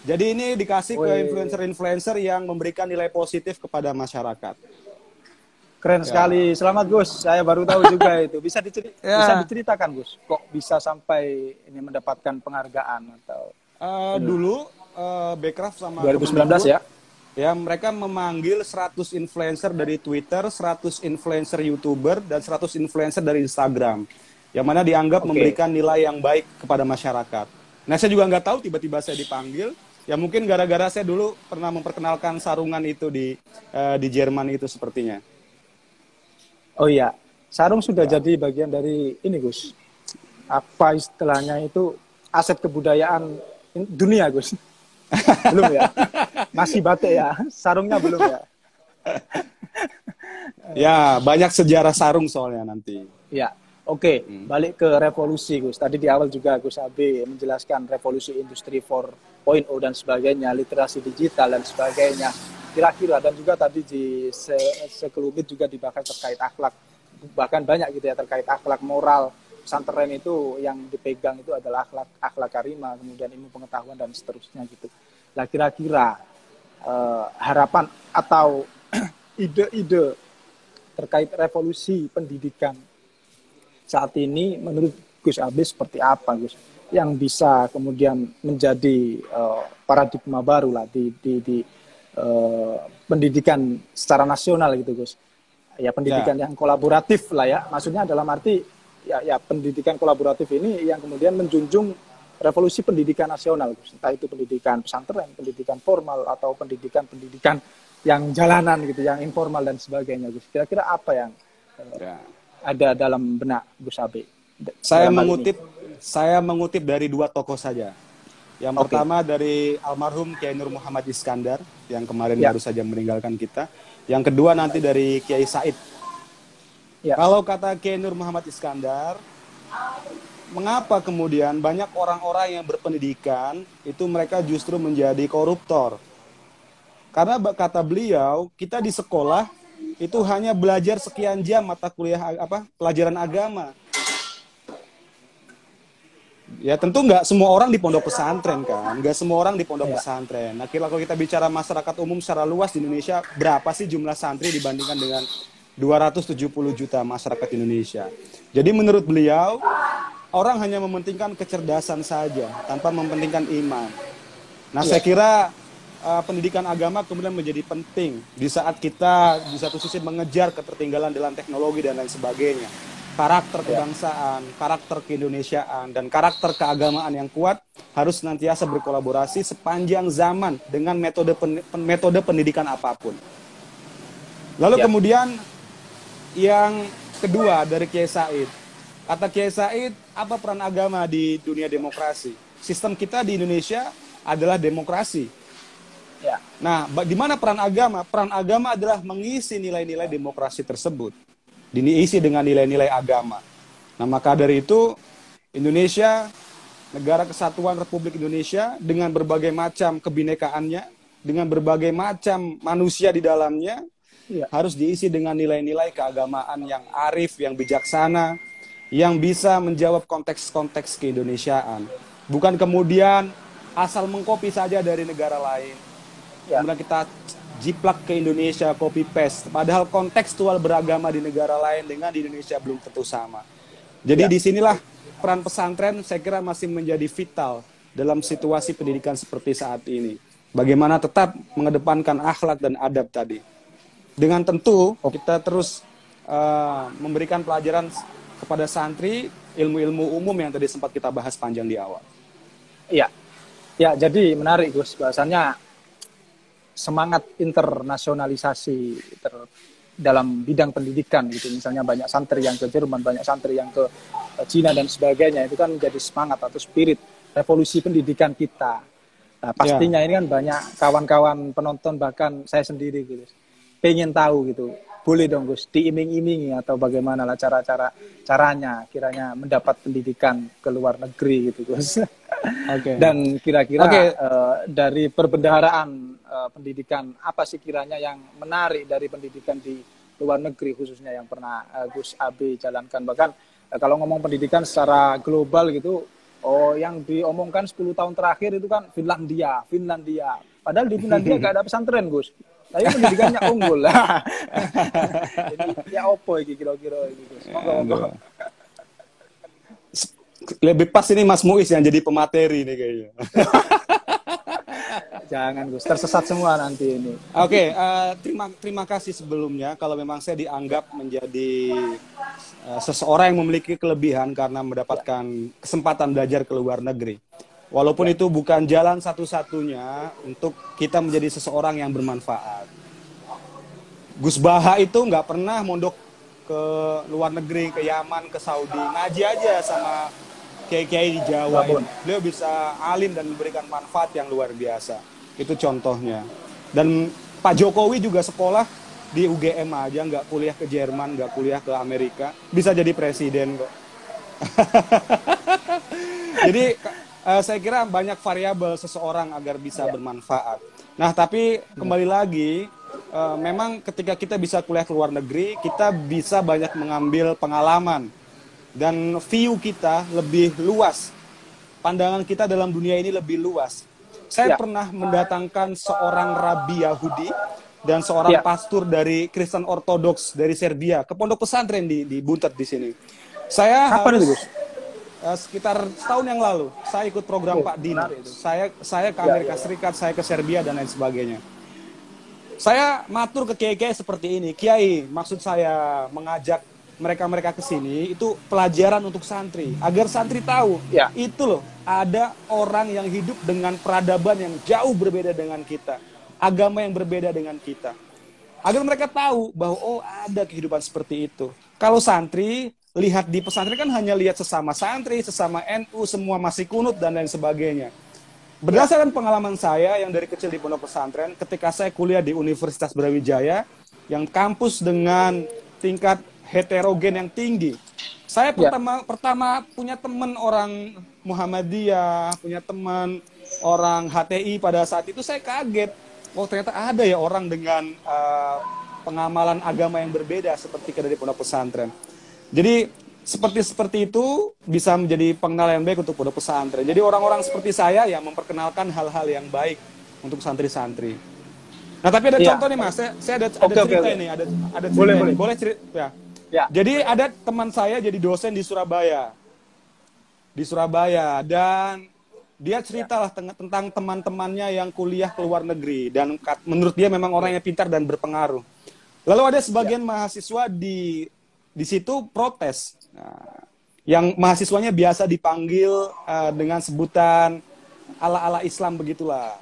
Speaker 1: Jadi ini dikasih ke influencer-influencer yang memberikan nilai positif kepada masyarakat.
Speaker 2: Keren ya. sekali. Selamat Gus. Saya baru tahu juga itu. Bisa, diceri ya. bisa diceritakan Gus, kok bisa sampai ini mendapatkan penghargaan atau
Speaker 1: uh, dulu uh, Backcraft sama
Speaker 2: 2019 ya.
Speaker 1: Ya, mereka memanggil 100 influencer dari Twitter, 100 influencer YouTuber, dan 100 influencer dari Instagram yang mana dianggap okay. memberikan nilai yang baik kepada masyarakat. Nah, saya juga nggak tahu tiba-tiba saya dipanggil. Ya mungkin gara-gara saya dulu pernah memperkenalkan sarungan itu di uh, di Jerman itu sepertinya.
Speaker 2: Oh iya, sarung sudah ya. jadi bagian dari ini Gus. Apa istilahnya itu aset kebudayaan dunia Gus? Belum ya? Masih batik ya? Sarungnya belum ya?
Speaker 1: ya, banyak sejarah sarung soalnya nanti.
Speaker 2: Ya, Oke, hmm. balik ke revolusi Gus. Tadi di awal juga Gus Abi menjelaskan revolusi industri 4.0 dan sebagainya, literasi digital dan sebagainya. Kira-kira dan juga tadi di se sekelumit juga dibahas terkait akhlak. Bahkan banyak gitu ya terkait akhlak moral. Pesantren itu yang dipegang itu adalah akhlak akhlak karima, kemudian ilmu pengetahuan dan seterusnya gitu. Lah kira-kira uh, harapan atau ide-ide terkait revolusi pendidikan saat ini menurut Gus Abis seperti apa Gus yang bisa kemudian menjadi uh, paradigma baru lah di, di, di uh, pendidikan secara nasional gitu Gus ya pendidikan ya. yang kolaboratif lah ya. Maksudnya dalam arti ya ya pendidikan kolaboratif ini yang kemudian menjunjung revolusi pendidikan nasional, entah itu pendidikan pesantren, pendidikan formal atau pendidikan-pendidikan yang jalanan gitu, yang informal dan sebagainya, Gus. Kira-kira apa yang eh, ya. ada dalam benak Gus Abe?
Speaker 1: Saya mengutip ini? saya mengutip dari dua tokoh saja. Yang okay. pertama dari almarhum Kiai Nur Muhammad Iskandar yang kemarin ya. baru saja meninggalkan kita. Yang kedua nanti dari Kiai Said. Ya. Kalau kata Kiai Nur Muhammad Iskandar, mengapa kemudian banyak orang-orang yang berpendidikan itu mereka justru menjadi koruptor? Karena kata beliau, kita di sekolah itu hanya belajar sekian jam mata kuliah apa pelajaran agama. Ya tentu nggak semua orang di pondok pesantren kan, nggak semua orang di pondok ya. pesantren. Nah kalau kita bicara masyarakat umum secara luas di Indonesia, berapa sih jumlah santri dibandingkan dengan 270 juta masyarakat Indonesia? Jadi menurut beliau, orang hanya mementingkan kecerdasan saja tanpa mementingkan iman. Nah, ya. saya kira uh, pendidikan agama kemudian menjadi penting di saat kita di satu sisi mengejar ketertinggalan dalam teknologi dan lain sebagainya. Karakter ya. kebangsaan, ya. karakter keindonesiaan, dan karakter keagamaan yang kuat harus senantiasa berkolaborasi sepanjang zaman dengan metode pen, metode pendidikan apa pun. Lalu ya. kemudian yang kedua dari Kiai Said, Kata Kiai Said, apa peran agama di dunia demokrasi? Sistem kita di Indonesia adalah demokrasi. Ya. Nah, di mana peran agama? Peran agama adalah mengisi nilai-nilai demokrasi tersebut. Diisi dengan nilai-nilai agama. Nah, maka dari itu Indonesia, negara kesatuan Republik Indonesia dengan berbagai macam kebinekaannya, dengan berbagai macam manusia di dalamnya, ya. harus diisi dengan nilai-nilai keagamaan yang arif, yang bijaksana, yang bisa menjawab konteks-konteks keindonesiaan. Bukan kemudian asal mengkopi saja dari negara lain. Ya. Kemudian kita jiplak ke Indonesia, copy paste. Padahal kontekstual beragama di negara lain dengan di Indonesia belum tentu sama. Jadi ya. di sinilah peran pesantren saya kira masih menjadi vital dalam situasi pendidikan seperti saat ini. Bagaimana tetap mengedepankan akhlak dan adab tadi. Dengan tentu kita terus uh, memberikan pelajaran kepada santri ilmu-ilmu umum yang tadi sempat kita bahas panjang di awal.
Speaker 2: Iya. Ya, jadi menarik Gus bahasanya semangat internasionalisasi ter, dalam bidang pendidikan gitu. Misalnya banyak santri yang ke Jerman, banyak santri yang ke Cina dan sebagainya. Itu kan menjadi semangat atau spirit revolusi pendidikan kita. Nah, pastinya ya. ini kan banyak kawan-kawan penonton bahkan saya sendiri gitu. Pengen tahu gitu boleh dong Gus diiming-imingi atau bagaimana lah cara-cara caranya kiranya mendapat pendidikan ke luar negeri gitu Gus. Okay. Dan kira-kira okay. uh, eh, dari perbendaharaan uh, pendidikan apa sih kiranya yang menarik dari pendidikan di luar negeri khususnya yang pernah uh, Gus Abi jalankan bahkan uh, kalau ngomong pendidikan secara global gitu oh yang diomongkan 10 tahun terakhir itu kan Finlandia, Finlandia. Padahal di Finlandia gak ada pesantren Gus tapi pendidikannya unggul lah. Jadi ya opo iki kira-kira gitu.
Speaker 1: Lebih pas ini Mas Muiz yang jadi pemateri nih kayaknya.
Speaker 2: Jangan Gus, tersesat semua nanti ini.
Speaker 1: Oke, okay, uh, eh, terima terima kasih sebelumnya kalau memang saya dianggap menjadi uh, seseorang yang memiliki kelebihan karena mendapatkan kesempatan belajar ke luar negeri. Walaupun ya. itu bukan jalan satu-satunya untuk kita menjadi seseorang yang bermanfaat. Gus Baha itu nggak pernah mondok ke luar negeri, ke Yaman, ke Saudi. Ngaji aja sama kiai-kiai di Jawa. Ini. Beliau bisa alim dan memberikan manfaat yang luar biasa. Itu contohnya. Dan Pak Jokowi juga sekolah di UGM aja, nggak kuliah ke Jerman, nggak kuliah ke Amerika. Bisa jadi presiden kok. jadi uh, saya kira banyak variabel seseorang agar bisa ya. bermanfaat. Nah, tapi kembali lagi, uh, memang ketika kita bisa kuliah ke luar negeri, kita bisa banyak mengambil pengalaman dan view kita lebih luas. Pandangan kita dalam dunia ini lebih luas. Saya ya. pernah mendatangkan seorang rabi Yahudi dan seorang ya. pastor dari Kristen Ortodoks dari Serbia ke pondok pesantren di di Buntet di sini. Saya Kapan harus, itu, uh, sekitar setahun yang lalu saya ikut program oh, Pak Dino. Saya saya ke Amerika ya, ya. Serikat, saya ke Serbia dan lain sebagainya. Saya matur ke kiai-kiai seperti ini. Kiai, maksud saya mengajak mereka-mereka ke sini itu pelajaran untuk santri agar santri tahu
Speaker 2: Ya.
Speaker 1: itu loh ada orang yang hidup dengan peradaban yang jauh berbeda dengan kita agama yang berbeda dengan kita agar mereka tahu bahwa oh ada kehidupan seperti itu kalau santri lihat di pesantren kan hanya lihat sesama santri sesama NU semua masih kunut dan lain sebagainya berdasarkan pengalaman saya yang dari kecil di pondok pesantren ketika saya kuliah di Universitas Brawijaya yang kampus dengan tingkat heterogen yang tinggi. Saya
Speaker 2: Ya.
Speaker 1: pertama pertama punya teman orang Muhammadiyah, punya teman orang HTI pada saat itu saya kaget. Oh ternyata ada ya orang dengan uh, pengamalan agama yang berbeda seperti dari pondok pesantren. Jadi seperti seperti itu bisa menjadi pengenalan yang baik untuk pondok pesantren. Jadi orang-orang seperti saya yang memperkenalkan hal-hal yang baik untuk santri-santri. Nah tapi ada
Speaker 2: Iya.
Speaker 1: contoh nih mas, saya, saya ada, ada
Speaker 2: Oke, oke,
Speaker 1: cerita
Speaker 2: oke.
Speaker 1: ini, ada ada cerita
Speaker 2: Boleh,
Speaker 1: ini.
Speaker 2: boleh.
Speaker 1: boleh cerita ya.
Speaker 2: Ya.
Speaker 1: Jadi ada teman saya jadi dosen di Surabaya. Di Surabaya dan dia ceritalah teng- tentang teman-temannya yang kuliah ke luar negeri dan menurut dia memang orang yang pintar dan berpengaruh. Lalu ada sebagian mahasiswa di di situ protes. Nah, yang mahasiswanya biasa dipanggil eh, dengan sebutan ala-ala Islam begitulah.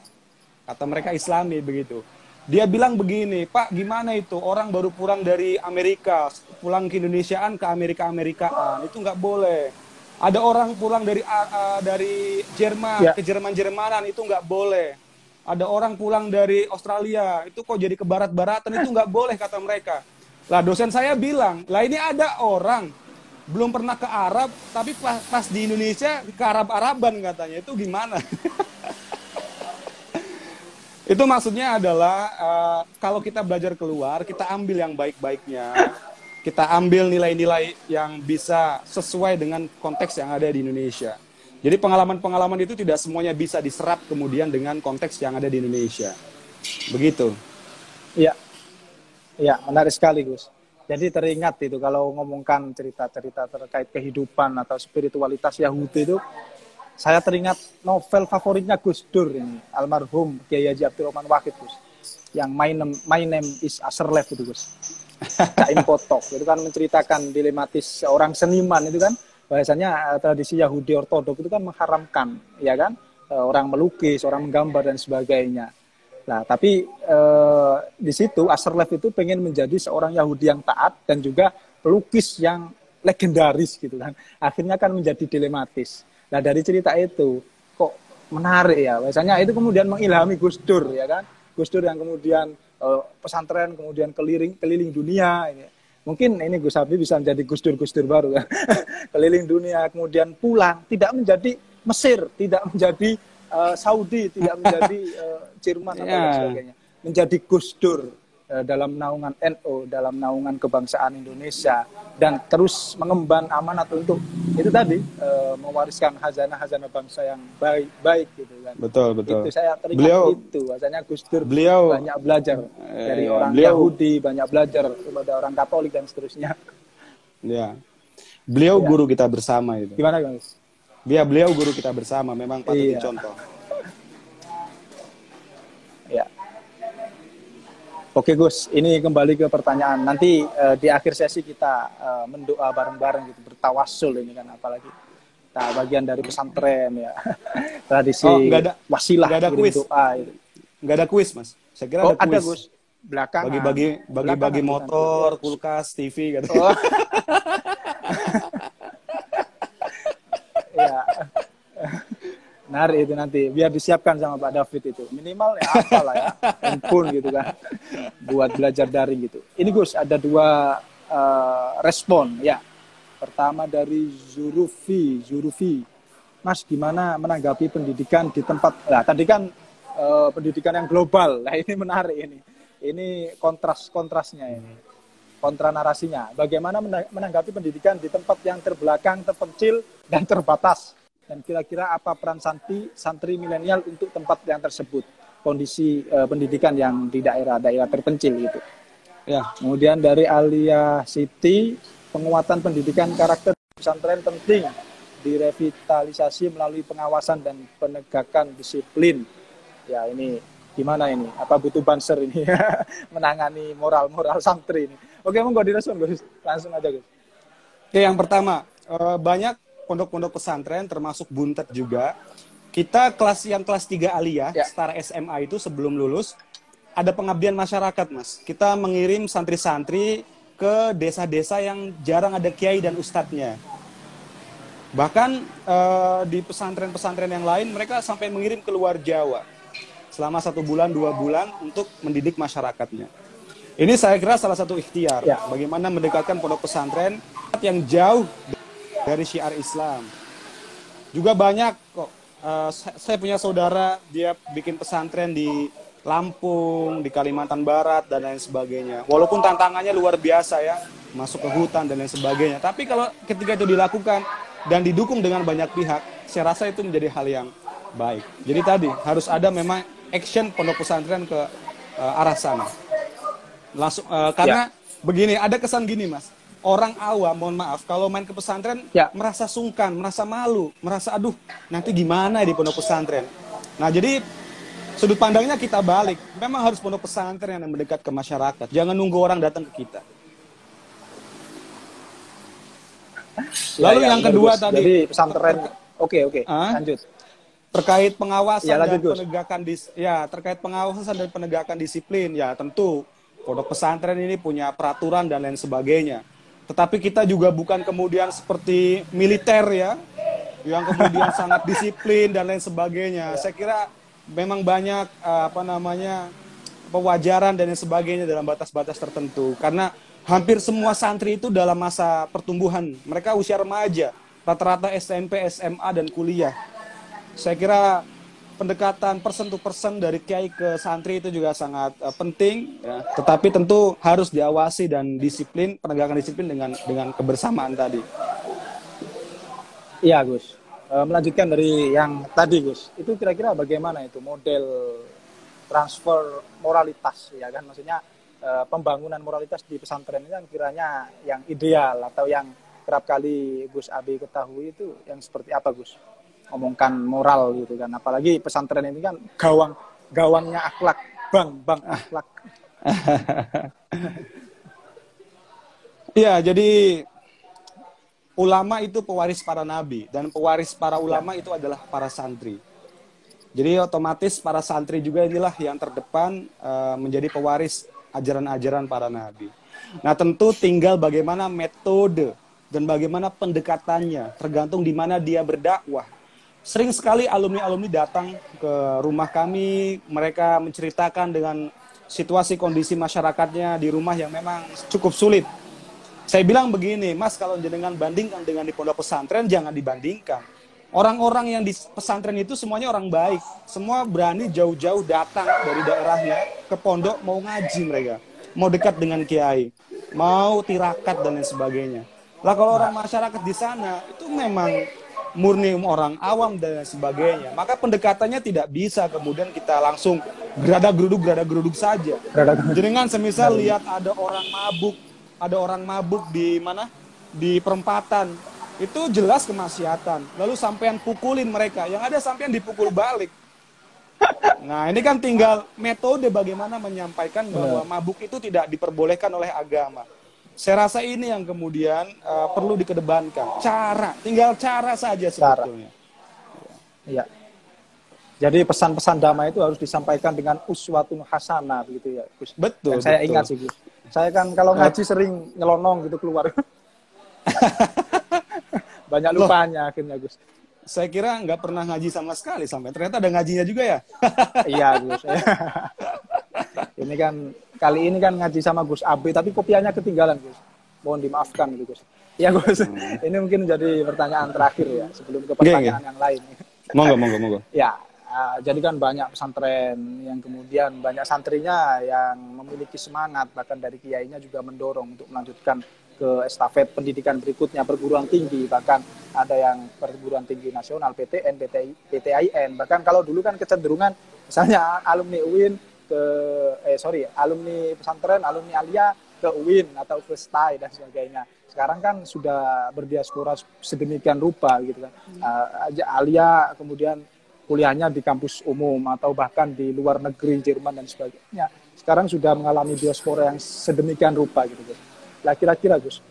Speaker 1: Kata mereka Islami begitu. Dia bilang begini, Pak, gimana itu orang baru pulang dari Amerika, pulang ke Indonesiaan ke Amerika Amerikaan, itu nggak boleh. Ada orang pulang dari ah, dari Jerman
Speaker 2: Ya.
Speaker 1: ke Jerman Jermanan itu nggak boleh. Ada orang pulang dari Australia, itu kok jadi ke barat-baratan itu nggak boleh kata mereka. Lah dosen saya bilang, lah ini ada orang belum pernah ke Arab, tapi pas, pas di Indonesia ke Arab-Araban katanya, itu gimana? Itu maksudnya adalah eh, kalau kita belajar keluar, kita ambil yang baik-baiknya, kita ambil nilai-nilai yang bisa sesuai dengan konteks yang ada di Indonesia. Jadi pengalaman-pengalaman itu tidak semuanya bisa diserap kemudian dengan konteks yang ada di Indonesia. Begitu.
Speaker 2: Iya. Iya, menarik sekali, Gus. Jadi teringat itu kalau ngomongkan cerita-cerita terkait kehidupan atau spiritualitas Yahudi itu saya teringat novel favoritnya Gus Dur ini, almarhum Kiai Haji Abdurrahman Wahid, Gus. Yang My Name, My Name is Aserlef itu, Gus. Caim Potok. Itu kan menceritakan dilematis seorang seniman itu kan bahasanya eh, tradisi Yahudi Ortodok itu kan mengharamkan, ya kan? Eh, orang melukis, orang menggambar dan sebagainya. Nah, tapi eh, di situ Aserlef itu pengen menjadi seorang Yahudi yang taat dan juga pelukis yang legendaris gitu kan. Akhirnya kan menjadi dilematis. Nah, dari cerita itu kok menarik ya. Biasanya itu kemudian mengilhami Gus Dur ya kan. Gus Dur yang kemudian eh, pesantren kemudian keliling keliling dunia ini. Mungkin ini Gus Habib bisa menjadi Gus Dur Gus Dur baru kan. keliling dunia kemudian pulang tidak menjadi Mesir, tidak menjadi eh, Saudi, tidak menjadi eh, Jerman atau lain
Speaker 1: Ya.
Speaker 2: sebagainya. Menjadi Gus Dur eh, dalam naungan NU, dalam naungan kebangsaan Indonesia dan terus mengemban amanat untuk itu tadi eh, mewariskan hazanah-hazanah bangsa yang baik baik gitu kan.
Speaker 1: Betul, betul.
Speaker 2: Itu saya teringat
Speaker 1: Beliau-
Speaker 2: itu. Bahasanya Gus Dur
Speaker 1: Beliau-
Speaker 2: banyak belajar dari
Speaker 1: Eh,
Speaker 2: orang
Speaker 1: beliau-
Speaker 2: Yahudi, banyak belajar kepada orang Katolik dan seterusnya.
Speaker 1: Ya. Beliau
Speaker 2: Ya.
Speaker 1: guru kita bersama itu.
Speaker 2: Gimana, Gus?
Speaker 1: Dia beliau guru kita bersama, memang patut
Speaker 2: Iya.
Speaker 1: dicontoh.
Speaker 2: Ya. Oke Gus, ini kembali ke pertanyaan. Nanti eh, di akhir sesi kita eh, mendoa bareng-bareng gitu, bertawasul ini kan apalagi kita bagian dari pesantren ya. Tradisi
Speaker 1: Oh, ada-
Speaker 2: wasilah
Speaker 1: nggak ada kuis.
Speaker 2: doa itu.
Speaker 1: Nggak ada kuis, Mas. Saya kira
Speaker 2: Oh,
Speaker 1: ada
Speaker 2: ada
Speaker 1: kuis.
Speaker 2: Gus. Belakangan.
Speaker 1: Bagi-bagi bagi-bagi
Speaker 2: Belakangan
Speaker 1: motor, kulkas, TV gitu.
Speaker 2: Oh. ya. Menarik itu nanti, biar disiapkan sama Pak David itu. Minimal ya apalah ya, handphone gitu kan. Buat belajar daring gitu. Ini Gus, ada dua eh, respon ya. Pertama dari Zurufi, Zurufi. Mas, gimana menanggapi pendidikan di tempat, nah tadi kan eh, pendidikan yang global. Nah ini menarik ini. Ini kontras-kontrasnya ini kontra narasinya. Bagaimana mena- menanggapi pendidikan di tempat yang terbelakang, terpencil, dan terbatas. Dan kira-kira apa peran santri, santri milenial untuk tempat yang tersebut. Kondisi eh, pendidikan yang di daerah-daerah terpencil itu.
Speaker 1: Ya,
Speaker 2: Kemudian dari Alia Siti, penguatan pendidikan karakter pesantren penting direvitalisasi melalui pengawasan dan penegakan disiplin. Ya ini gimana ini? Apa butuh banser ini menangani moral-moral santri ini? Oke, monggo direspon Gus. Langsung aja Gus.
Speaker 1: Oke, yang pertama, eh, banyak pondok-pondok pesantren termasuk buntet juga. Kita kelas yang kelas 3 aliyah,
Speaker 2: Ya.
Speaker 1: setara SMA itu sebelum lulus ada pengabdian masyarakat, Mas. Kita mengirim santri-santri ke desa-desa yang jarang ada kiai dan ustadznya. Bahkan eh, di pesantren-pesantren yang lain mereka sampai mengirim ke luar Jawa selama satu bulan dua bulan untuk mendidik masyarakatnya. Ini saya kira salah satu ikhtiar
Speaker 2: Ya.
Speaker 1: bagaimana mendekatkan pondok pesantren yang jauh dari syiar Islam. Juga banyak kok. sa- saya punya saudara dia bikin pesantren di Lampung, di Kalimantan Barat dan lain sebagainya. Walaupun tantangannya luar biasa ya, masuk ke hutan dan lain sebagainya. Tapi kalau ketika itu dilakukan dan didukung dengan banyak pihak, saya rasa itu menjadi hal yang baik. Jadi tadi harus ada memang action pondok pesantren ke eh, arah sana. Langsung eh, karena begini, ada kesan gini mas, orang awam, mohon maaf, kalau main ke pesantren
Speaker 2: Ya.
Speaker 1: merasa sungkan, merasa malu, merasa aduh nanti gimana ya di pondok pesantren. Nah jadi sudut pandangnya kita balik, memang harus pondok pesantren yang mendekat ke masyarakat, jangan nunggu orang datang ke kita. Lalu
Speaker 2: Ya, ya,
Speaker 1: yang
Speaker 2: benar,
Speaker 1: kedua
Speaker 2: Gus.
Speaker 1: tadi
Speaker 2: Jadi pesantren. Oke, oke.
Speaker 1: Ah?
Speaker 2: Lanjut.
Speaker 1: Terkait pengawasan
Speaker 2: Ya, lanjut,
Speaker 1: dan penegakan dis ya terkait pengawasan dan penegakan disiplin ya tentu pondok pesantren ini punya peraturan dan lain sebagainya. Tetapi kita juga bukan kemudian seperti militer ya yang kemudian sangat disiplin dan lain sebagainya. Saya kira memang banyak eh, apa namanya pewajaran dan lain sebagainya dalam batas-batas tertentu. Karena hampir semua santri itu dalam masa pertumbuhan mereka usia remaja rata-rata SMP SMA dan kuliah saya kira pendekatan person to person dari kiai ke santri itu juga sangat eh, penting ya. tetapi tentu harus diawasi dan disiplin penegakan disiplin dengan dengan kebersamaan tadi
Speaker 2: Iya, Gus. Eh, melanjutkan dari yang tadi, Gus. Itu kira-kira bagaimana itu model transfer moralitas, ya kan? Maksudnya eh, pembangunan moralitas di pesantren ini kan kiranya yang ideal atau yang kerap kali Gus Abi ketahui itu yang seperti apa, Gus? Ngomongkan moral gitu kan. Apalagi pesantren ini kan gawang gawangnya akhlak, bang, bang akhlak.
Speaker 1: Iya, jadi ulama itu pewaris para nabi dan pewaris para ulama itu adalah para santri. Jadi otomatis para santri juga inilah yang terdepan eh, menjadi pewaris ajaran-ajaran para nabi. Nah, tentu tinggal bagaimana metode dan bagaimana pendekatannya, tergantung di mana dia berdakwah. Sering sekali alumni-alumni datang ke rumah kami, mereka menceritakan dengan situasi kondisi masyarakatnya di rumah yang memang cukup sulit. Saya bilang begini, Mas, kalau jenengan bandingkan dengan di pondok pesantren, jangan dibandingkan. Orang-orang yang di pesantren itu semuanya orang baik. Semua berani jauh-jauh datang dari daerahnya ke pondok mau ngaji mereka. Mau dekat dengan kiai. Mau tirakat dan lain sebagainya. Lah kalau orang masyarakat di sana itu memang murni orang awam dan sebagainya. Maka pendekatannya tidak bisa kemudian kita langsung gerada geruduk gerada geruduk saja. Jenengan semisal lihat ada orang mabuk, ada orang mabuk di mana? Di perempatan. Itu jelas kemaksiatan. Lalu sampean pukulin mereka, yang ada sampean dipukul balik. Nah, ini kan tinggal metode bagaimana menyampaikan bahwa mabuk itu tidak diperbolehkan oleh agama. Saya rasa ini yang kemudian eh, perlu dikedepankan. Cara, tinggal cara saja sebetulnya.
Speaker 2: Iya. Jadi pesan-pesan damai itu harus disampaikan dengan uswatun hasanah begitu ya, Gus.
Speaker 1: Betul.
Speaker 2: Yang saya
Speaker 1: betul.
Speaker 2: ingat sih, Gus. Saya kan kalau ngaji sering nyelonong gitu keluar. Banyak
Speaker 1: Loh.
Speaker 2: lupanya akhirnya, Gus.
Speaker 1: Saya kira nggak pernah ngaji sama sekali sampai ternyata ada ngajinya juga ya.
Speaker 2: iya, Gus. ini kan kali ini kan ngaji sama Gus Abi tapi kopiannya ketinggalan, Gus. Mohon dimaafkan gitu, Gus. Iya, Gus. ini mungkin menjadi pertanyaan terakhir ya sebelum ke
Speaker 1: Hmm.
Speaker 2: Pertanyaan yang lain.
Speaker 1: monggo, monggo, monggo.
Speaker 2: Ya, uh, jadi kan banyak pesantren yang kemudian banyak santrinya yang memiliki semangat bahkan dari kiainya juga mendorong untuk melanjutkan ke estafet pendidikan berikutnya perguruan tinggi bahkan ada yang perguruan tinggi nasional PTN, PTI, PTIN bahkan kalau dulu kan kecenderungan misalnya alumni UIN ke eh sorry alumni pesantren alumni Alia ke UIN atau ke STAI dan sebagainya. Sekarang kan sudah berdiaspora sedemikian rupa gitu kan. Uh, aja Alia kemudian kuliahnya di kampus umum atau bahkan di luar negeri Jerman dan sebagainya. Sekarang sudah mengalami diaspora yang sedemikian rupa gitu Gus. Lah kira-kira Gus.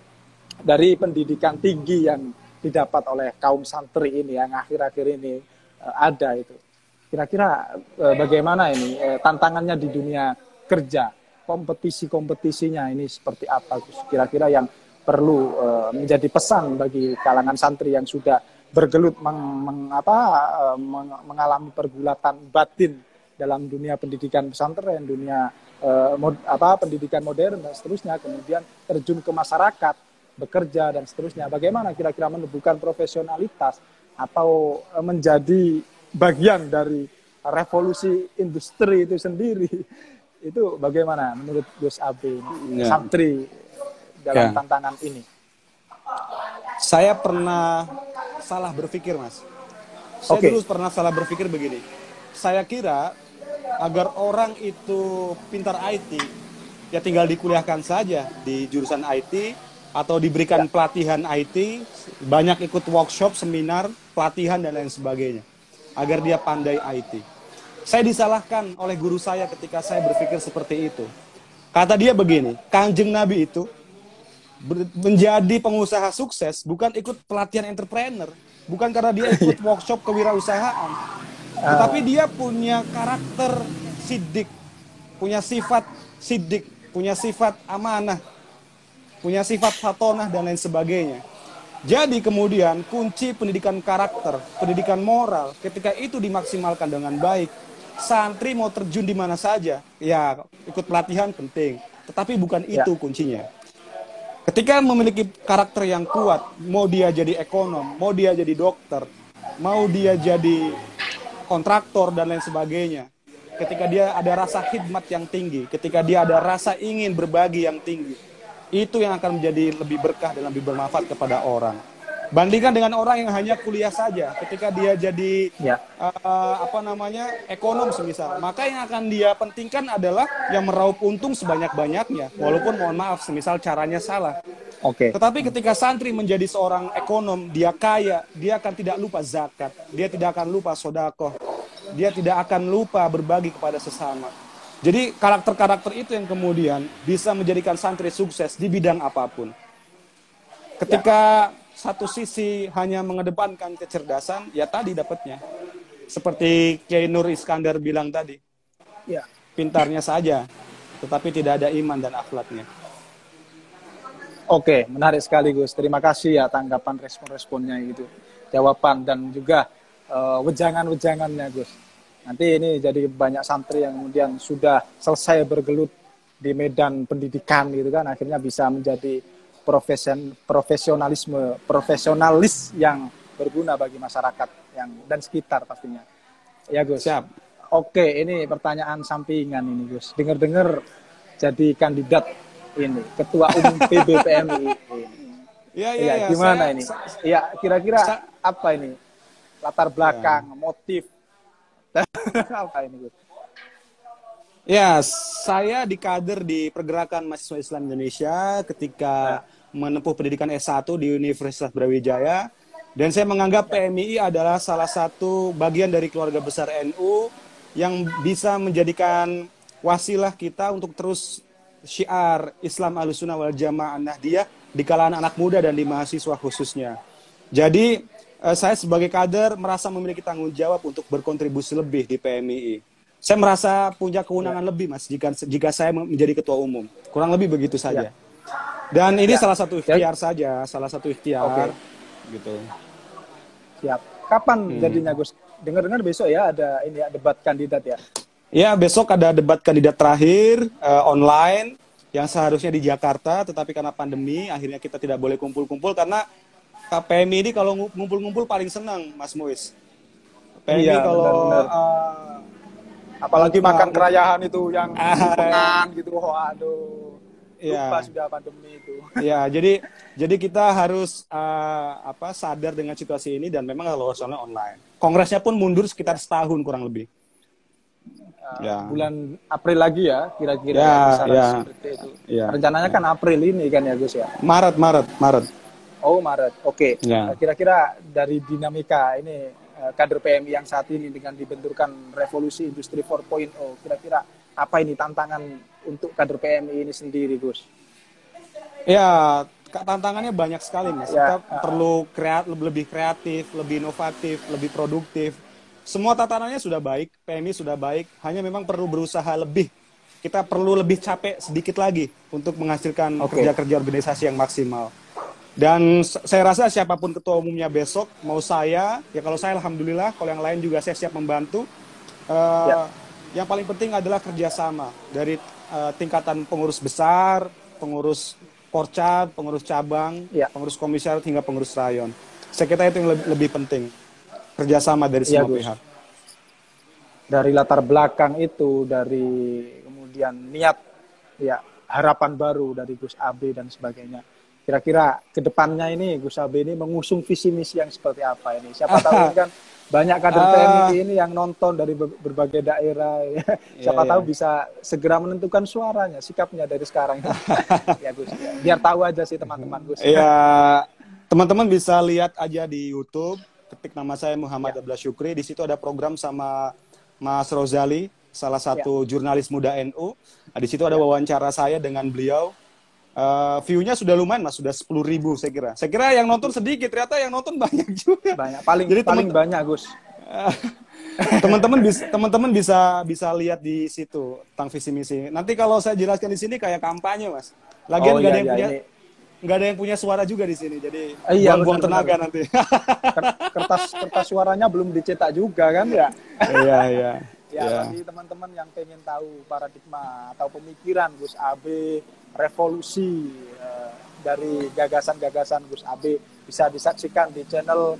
Speaker 2: Dari pendidikan tinggi yang didapat oleh kaum santri ini yang akhir-akhir ini uh, ada itu. Kira-kira uh, bagaimana ini uh, tantangannya di dunia kerja, kompetisi-kompetisinya ini seperti apa? Kira-kira yang perlu uh, menjadi pesan bagi kalangan santri yang sudah bergelut meng, meng, apa, uh, meng, mengalami pergulatan batin dalam dunia pendidikan pesantren, dunia uh, mod, apa pendidikan modern dan seterusnya, kemudian terjun ke masyarakat, bekerja dan seterusnya. Bagaimana kira-kira menumbuhkan profesionalitas atau uh, menjadi bagian dari revolusi industri itu sendiri? Itu bagaimana menurut Gus Abi ya. santri dalam ya. tantangan ini?
Speaker 1: Saya pernah salah berpikir, Mas. Saya okay. dulu pernah salah berpikir begini. Saya kira agar orang itu pintar IT, ya tinggal dikuliahkan saja di jurusan IT atau diberikan ya. pelatihan IT, banyak ikut workshop, seminar, pelatihan dan lain sebagainya agar dia pandai IT. Saya disalahkan oleh guru saya ketika saya berpikir seperti itu. Kata dia begini, Kanjeng Nabi itu menjadi pengusaha sukses bukan ikut pelatihan entrepreneur, bukan karena dia ikut workshop kewirausahaan, tetapi dia punya karakter sidik, punya sifat sidik, punya sifat amanah, punya sifat fatonah dan lain sebagainya. Jadi kemudian kunci pendidikan karakter, pendidikan moral, ketika itu dimaksimalkan dengan baik, santri mau terjun di mana saja, ya ikut pelatihan penting, tetapi bukan ya. itu kuncinya. Ketika memiliki karakter yang kuat, mau dia jadi ekonom, mau dia jadi dokter, mau dia jadi kontraktor dan lain sebagainya. Ketika dia ada rasa khidmat yang tinggi, ketika dia ada rasa ingin berbagi yang tinggi, itu yang akan menjadi lebih berkah dan lebih bermanfaat kepada orang. Bandingkan dengan orang yang hanya kuliah saja, ketika dia jadi ya. uh, apa namanya ekonom semisal, maka yang akan dia pentingkan adalah yang meraup untung sebanyak-banyaknya, walaupun mohon maaf, semisal caranya salah.
Speaker 2: Oke. Okay.
Speaker 1: Tetapi ketika santri menjadi seorang ekonom, dia kaya, dia akan tidak lupa zakat, dia tidak akan lupa sodakoh, dia tidak akan lupa berbagi kepada sesama. Jadi karakter-karakter itu yang kemudian bisa menjadikan santri sukses di bidang apa pun. Ketika ya satu sisi hanya mengedepankan kecerdasan, ya tadi dapatnya. Seperti Kiai Nur Iskandar bilang tadi. Ya. Pintarnya saja, tetapi tidak ada iman dan akhlaknya.
Speaker 2: Oke, menarik sekali Gus. Terima kasih ya tanggapan respon-responnya itu. Jawaban dan juga uh, wejangan-wejangannya Gus. Nanti ini jadi banyak santri yang kemudian sudah selesai bergelut di medan pendidikan gitu kan akhirnya bisa menjadi profesion, profesionalisme, profesionalis yang berguna bagi masyarakat yang dan sekitar pastinya. Ya Gus. Siap. Oke, ini pertanyaan sampingan ini Gus. Dengar-dengar jadi kandidat ini ketua umum PBPMI Iya, iya, ya, gimana saya, ini? Iya, kira-kira apa ini? Latar belakang, ya. motif apa ini?
Speaker 1: Ya, saya di kader di pergerakan mahasiswa Islam Indonesia ketika ya menempuh pendidikan S1 di Universitas Brawijaya dan saya menganggap PMI adalah salah satu bagian dari keluarga besar NU yang bisa menjadikan wasilah kita untuk terus syiar Islam Ahlussunnah wal Jamaah Nahdiyah di kalangan anak muda dan di mahasiswa khususnya. Jadi saya sebagai kader merasa memiliki tanggung jawab untuk berkontribusi lebih di PMI. Saya merasa punya kewenangan ya. lebih Mas jika jika saya menjadi ketua umum. Kurang lebih begitu saja. Ya. Dan ini ya. salah satu ikhtiar ya. saja, salah satu ikhtiar. Okay. Gitu.
Speaker 2: Siap. Kapan hmm. jadinya Gus? Dengar-dengar besok ya ada ini ya, debat kandidat ya?
Speaker 1: Ya, besok ada debat kandidat terakhir uh, online yang seharusnya di Jakarta, tetapi karena pandemi akhirnya kita tidak boleh kumpul-kumpul karena KPMI ini kalau ngumpul-ngumpul paling senang, Mas Muiz.
Speaker 2: PMI iya, kalau benar, benar. Uh, apalagi makan kerayahan itu yang uh, gitu, waduh
Speaker 1: ya. lupa sudah pandemi itu. Ya, jadi jadi kita harus uh, apa sadar dengan situasi ini dan memang kalau soalnya online. Kongresnya pun mundur sekitar setahun kurang lebih.
Speaker 2: Uh, ya. Bulan April lagi ya, kira-kira ya, ya. seperti itu. Ya. Rencananya ya. kan April ini kan ya Gus ya.
Speaker 1: Maret, Maret, Maret.
Speaker 2: Oh Maret, oke. Okay. Ya. Kira-kira dari dinamika ini uh, kader PMI yang saat ini dengan dibenturkan revolusi industri 4.0 kira-kira apa ini tantangan untuk kader PMI ini sendiri Gus?
Speaker 1: Ya tantangannya banyak sekali mas.
Speaker 2: Ya.
Speaker 1: Kita perlu kreat, lebih kreatif, lebih inovatif, lebih produktif. Semua tatanannya sudah baik, PMI sudah baik, hanya memang perlu berusaha lebih. Kita perlu lebih capek sedikit lagi untuk menghasilkan kerja-kerja organisasi yang maksimal. Dan saya rasa siapa pun ketua umumnya besok, mau saya, ya kalau saya alhamdulillah, kalau yang lain juga saya siap membantu. Eh,
Speaker 2: Ya.
Speaker 1: Yang paling penting adalah kerjasama dari eh, tingkatan pengurus besar, pengurus porcab, pengurus cabang,
Speaker 2: Ya.
Speaker 1: pengurus komisariat hingga pengurus rayon. Saya kira itu yang lebih, lebih penting, kerjasama dari
Speaker 2: Iya,
Speaker 1: semua
Speaker 2: Gus.
Speaker 1: pihak.
Speaker 2: Dari latar belakang itu, dari kemudian niat, ya harapan baru dari Gus Abe dan sebagainya. Kira-kira ke depannya ini Gus Abe ini mengusung visi misi yang seperti apa ini? Siapa tahu ini kan banyak kader
Speaker 1: Ah.
Speaker 2: PMI ini yang nonton dari ber- berbagai daerah. ya. Siapa
Speaker 1: Iya,
Speaker 2: tahu
Speaker 1: iya.
Speaker 2: bisa segera menentukan suaranya, sikapnya dari sekarang. ya Gus, ya. biar tahu aja sih teman-teman Gus.
Speaker 1: Ya, teman-teman bisa lihat aja di YouTube, ketik nama saya Muhammad Abdullah Syukri. Di situ ada program sama Mas Rozali, salah satu jurnalis muda NU. Nah, di situ ada wawancara saya dengan beliau. Eh, view-nya sudah lumayan, Mas, sudah 10.000 ribu saya kira. Saya kira yang nonton sedikit, ternyata yang nonton banyak juga.
Speaker 2: Banyak, paling
Speaker 1: Jadi
Speaker 2: paling
Speaker 1: teman-
Speaker 2: banyak Gus.
Speaker 1: teman-teman bisa teman-teman bisa bisa lihat di situ tentang visi misi. Nanti kalau saya jelaskan di sini kayak kampanye, Mas. Lagian
Speaker 2: Oh,
Speaker 1: ada
Speaker 2: iya,
Speaker 1: yang
Speaker 2: iya,
Speaker 1: punya nggak ada yang punya suara juga di sini. Jadi
Speaker 2: Ah, iya,
Speaker 1: buang-buang
Speaker 2: benar,
Speaker 1: tenaga
Speaker 2: benar.
Speaker 1: nanti.
Speaker 2: Ker- kertas kertas suaranya belum dicetak juga kan ya.
Speaker 1: Iya, iya.
Speaker 2: Ya,
Speaker 1: Iya.
Speaker 2: bagi teman-teman yang pengen tahu paradigma atau pemikiran Gus Abe, revolusi eh, dari gagasan-gagasan Gus Abe bisa disaksikan di channel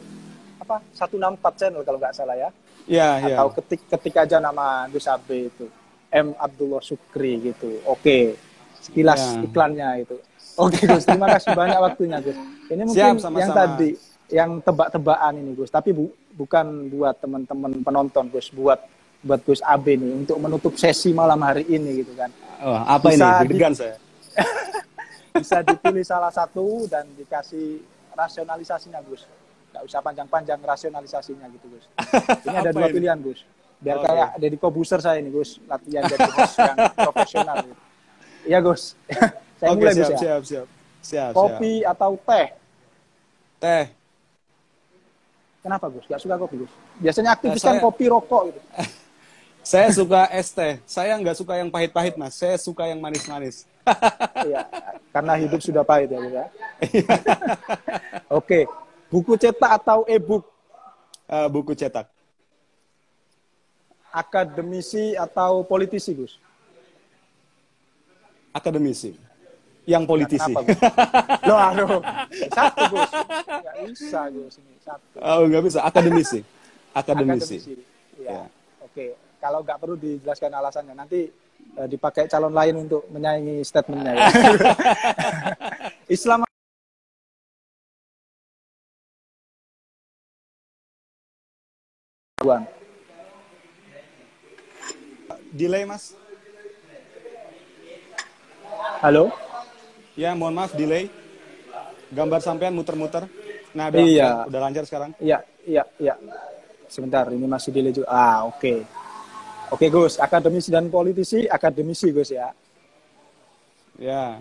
Speaker 2: apa 164 channel kalau nggak salah ya.
Speaker 1: Iya, iya.
Speaker 2: Atau ketik ketik aja nama Gus Abe itu M Abdullah Sukri gitu. Oke. Sekilas
Speaker 1: Ya.
Speaker 2: iklannya itu. Oke Gus, terima kasih banyak waktunya Gus. Ini mungkin
Speaker 1: Siap,
Speaker 2: yang
Speaker 1: sama-sama.
Speaker 2: tadi yang tebak-tebakan ini Gus, tapi bu- bukan buat teman-teman penonton Gus, buat buat Gus Abe nih untuk menutup sesi malam hari ini gitu kan.
Speaker 1: Oh, apa
Speaker 2: Bisa
Speaker 1: ini? Deg-degan saya.
Speaker 2: Bisa dipilih salah satu dan dikasih rasionalisasinya Gus. Nggak usah panjang-panjang rasionalisasinya gitu Gus. Ini ada dua
Speaker 1: ini?
Speaker 2: pilihan Gus. Biar
Speaker 1: Oke.
Speaker 2: kayak Deddy Kobuser saya ini Gus, latihan jadi host yang profesional. Gitu. Iya Gus. saya
Speaker 1: Oke,
Speaker 2: mulai
Speaker 1: siap,
Speaker 2: Gus ya.
Speaker 1: siap, siap. Siap,
Speaker 2: Kopi atau teh?
Speaker 1: siap. Teh.
Speaker 2: Kenapa Gus? Gak suka kopi Gus? Biasanya aktivis
Speaker 1: Nah,
Speaker 2: kan
Speaker 1: saya-
Speaker 2: kopi rokok gitu.
Speaker 1: Saya suka es teh. Saya nggak suka yang pahit-pahit, Mas. Saya suka yang manis-manis.
Speaker 2: Iya, karena hidup sudah pahit ya ya. Oke, buku cetak atau e-book?
Speaker 1: Eh, buku cetak.
Speaker 2: Akademisi atau politisi Gus?
Speaker 1: Akademisi. Yang politisi.
Speaker 2: Kenapa Gus? Loh, aduh. Satu Gus. Gak bisa Gus ini. Satu.
Speaker 1: Oh, nggak bisa. Akademisi. Akademisi.
Speaker 2: Iya.
Speaker 1: Ya.
Speaker 2: Oke, kalau nggak perlu dijelaskan alasannya, nanti eh, dipakai calon lain untuk menyaingi statementnya ya. Islam Buan.
Speaker 1: Delay, Mas.
Speaker 2: Halo?
Speaker 1: Ya, mohon maaf, delay. Gambar sampean muter-muter. Nah, udah,
Speaker 2: Iya.
Speaker 1: udah, lancar sekarang.
Speaker 2: Iya, iya, iya. Sebentar, ini masih delay juga. Ah, oke. Oke, Gus. Akademisi dan politisi, akademisi, Gus ya.
Speaker 1: Ya.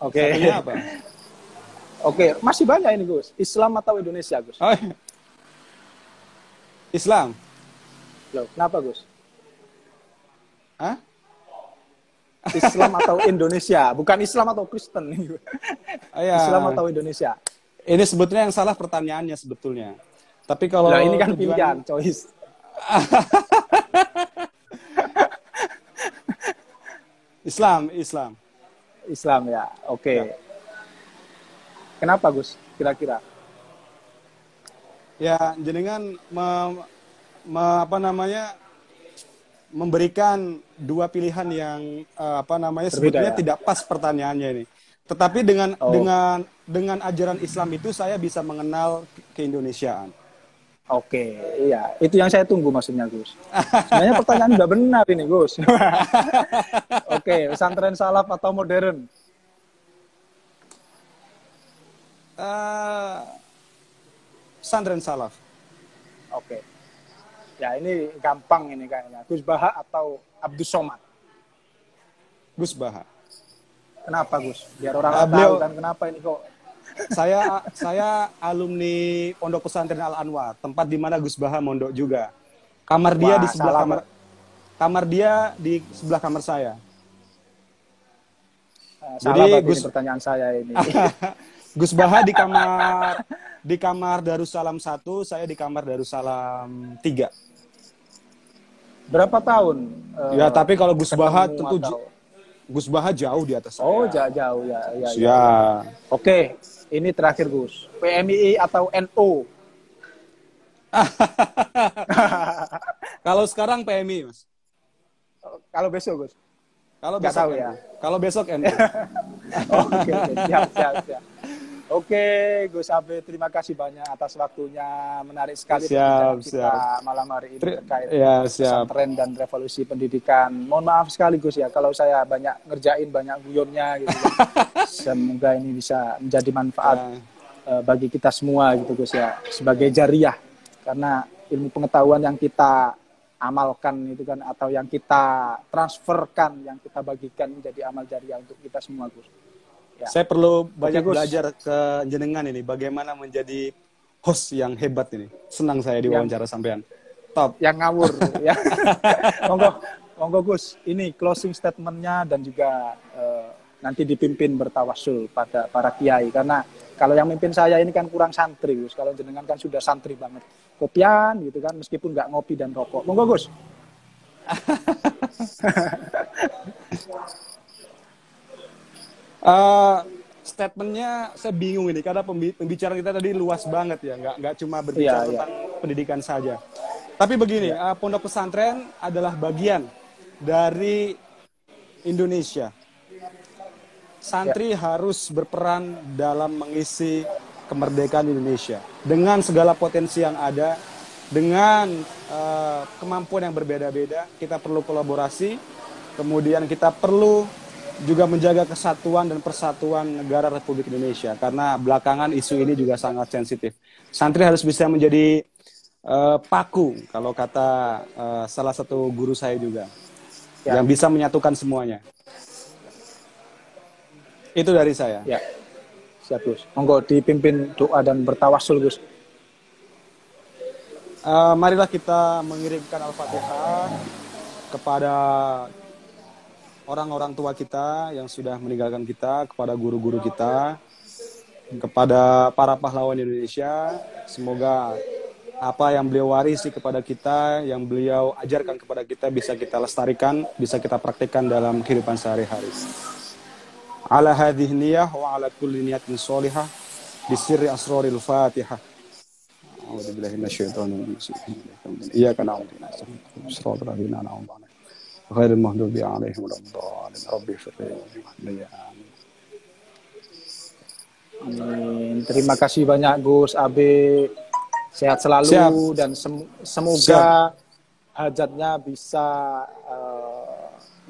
Speaker 2: Oke.
Speaker 1: Satunya apa?
Speaker 2: Oke, masih banyak ini, Gus. Islam atau Indonesia, Gus?
Speaker 1: Oh, iya. Islam.
Speaker 2: Loh, kenapa, Gus?
Speaker 1: Hah?
Speaker 2: Islam atau Indonesia? Bukan Islam atau Kristen.
Speaker 1: Oh, ya.
Speaker 2: Islam atau Indonesia?
Speaker 1: Ini sebetulnya yang salah pertanyaannya sebetulnya. Tapi kalau
Speaker 2: Lah, ini kan
Speaker 1: tujuan-
Speaker 2: pilihan, choice.
Speaker 1: Islam, Islam.
Speaker 2: Islam ya. Oke.
Speaker 1: Ya.
Speaker 2: Kenapa, Gus? Kira-kira?
Speaker 1: Ya, jenengan me- me- apa namanya memberikan dua pilihan yang eh, apa namanya
Speaker 2: Berbeda,
Speaker 1: sebetulnya
Speaker 2: ya?
Speaker 1: tidak pas pertanyaannya ini. Tetapi dengan
Speaker 2: Oh.
Speaker 1: dengan dengan ajaran Islam itu saya bisa mengenal ke- keindonesiaan.
Speaker 2: Oke, iya. Itu yang saya tunggu maksudnya, Gus. Sebenarnya pertanyaan udah benar ini, Gus. Oke, pesantren salaf atau modern?
Speaker 1: Eh, pesantren salaf.
Speaker 2: Oke. Ya ini gampang ini kayaknya. Gus Baha atau Abdus Somad?
Speaker 1: Gus Baha.
Speaker 2: Kenapa Gus? Biar orang
Speaker 1: Ah,
Speaker 2: tahu kan kenapa ini kok
Speaker 1: Saya saya alumni Pondok Pesantren Al Anwar, tempat di mana Gus Baha mondok juga. Kamar dia
Speaker 2: Wah,
Speaker 1: di sebelah kamar kamar dia di sebelah kamar saya.
Speaker 2: Eh,
Speaker 1: Jadi, Gus-
Speaker 2: pertanyaan saya ini.
Speaker 1: Gus Baha di kamar di kamar Darussalam 1, saya di kamar Darussalam 3.
Speaker 2: Berapa tahun? eh,
Speaker 1: Ya, tapi kalau Gus Baha tentu
Speaker 2: atau-
Speaker 1: Gus Baha jauh di atas saya.
Speaker 2: Oh, jauh, jauh ya, ya, ya.
Speaker 1: Ya.
Speaker 2: Oke, ini terakhir Gus. PMII atau NO?
Speaker 1: Kalau sekarang PMI, Mas.
Speaker 2: Kalau besok Gus.
Speaker 1: Kalau besok
Speaker 2: tahu ya.
Speaker 1: Kalau besok NU.
Speaker 2: Oke, oke, siap, siap, siap. Oke, Gus Abe, terima kasih banyak atas waktunya. Menarik sekali
Speaker 1: Siap,
Speaker 2: kita
Speaker 1: siap.
Speaker 2: malam hari ini terkait
Speaker 1: ya, siap.
Speaker 2: pesantren dan revolusi pendidikan. Mohon maaf sekali Gus ya, kalau saya banyak ngerjain banyak guyonnya gitu. kan. Semoga ini bisa menjadi manfaat
Speaker 1: Ya.
Speaker 2: eh, bagi kita semua gitu Gus ya, sebagai jariah. Karena ilmu pengetahuan yang kita amalkan itu kan atau yang kita transferkan, yang kita bagikan menjadi amal jariah untuk kita semua Gus. Ya.
Speaker 1: Saya perlu banyak
Speaker 2: Gus.
Speaker 1: belajar ke jenengan ini bagaimana menjadi host yang hebat ini. Senang saya diwawancara sampean. Top.
Speaker 2: yang ngawur ya. monggo monggo Gus ini closing statementnya dan juga eh, nanti dipimpin bertawasul pada para kiai karena kalau yang mimpin saya ini kan kurang santri Gus kalau jenengan kan sudah santri banget kopian gitu kan meskipun nggak ngopi dan rokok monggo Gus
Speaker 1: Eh, statementnya saya bingung ini karena pembi- pembicaraan kita tadi luas banget ya, nggak nggak cuma berbicara
Speaker 2: Iya, iya.
Speaker 1: tentang pendidikan saja. Tapi begini, eh, pondok pesantren adalah bagian dari Indonesia. Santri harus berperan dalam mengisi kemerdekaan Indonesia dengan segala potensi yang ada, dengan eh, kemampuan yang berbeda-beda. Kita perlu kolaborasi, kemudian kita perlu juga menjaga kesatuan dan persatuan negara Republik Indonesia karena belakangan isu ini juga sangat sensitif. Santri harus bisa menjadi eh, paku kalau kata eh, salah satu guru saya juga
Speaker 2: Ya.
Speaker 1: yang bisa menyatukan semuanya. Itu dari saya.
Speaker 2: ya siap Gus monggo dipimpin doa dan bertawasul Gus
Speaker 1: Eh, marilah kita mengirimkan Al-Fatihah kepada orang-orang tua kita yang sudah meninggalkan kita, kepada guru-guru kita, kepada para pahlawan Indonesia. Semoga apa yang beliau warisi kepada kita, yang beliau ajarkan kepada kita bisa kita lestarikan, bisa kita praktikkan dalam kehidupan sehari-hari ala hadhihi wa ala kulli niyatin sholihah bi sirri Fatihah. A'udzu billahi rajim. Iyyaka na'budu wa iyyaka
Speaker 2: nasta'in. Terima kasih banyak Gus Abe. Sehat selalu
Speaker 1: Siap.
Speaker 2: dan semoga Siap. hajatnya bisa uh,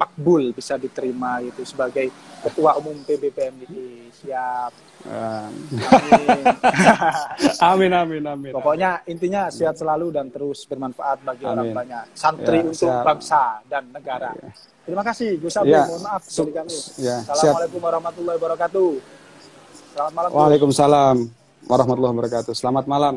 Speaker 2: makbul, bisa diterima itu sebagai Ketua Umum PBPMI. Siap.
Speaker 1: Um,
Speaker 2: Amin.
Speaker 1: amin amin amin
Speaker 2: Pokoknya intinya sehat selalu dan terus bermanfaat bagi orang
Speaker 1: Amin.
Speaker 2: banyak. Santri
Speaker 1: Ya,
Speaker 2: untuk
Speaker 1: siap.
Speaker 2: bangsa dan negara. Terima kasih Gus Abe.
Speaker 1: Ya.
Speaker 2: Mohon maaf dari kami.
Speaker 1: ya,
Speaker 2: Assalamualaikum warahmatullahi wabarakatuh. Selamat malam.
Speaker 1: Waalaikumsalam warahmatullahi wabarakatuh selamat malam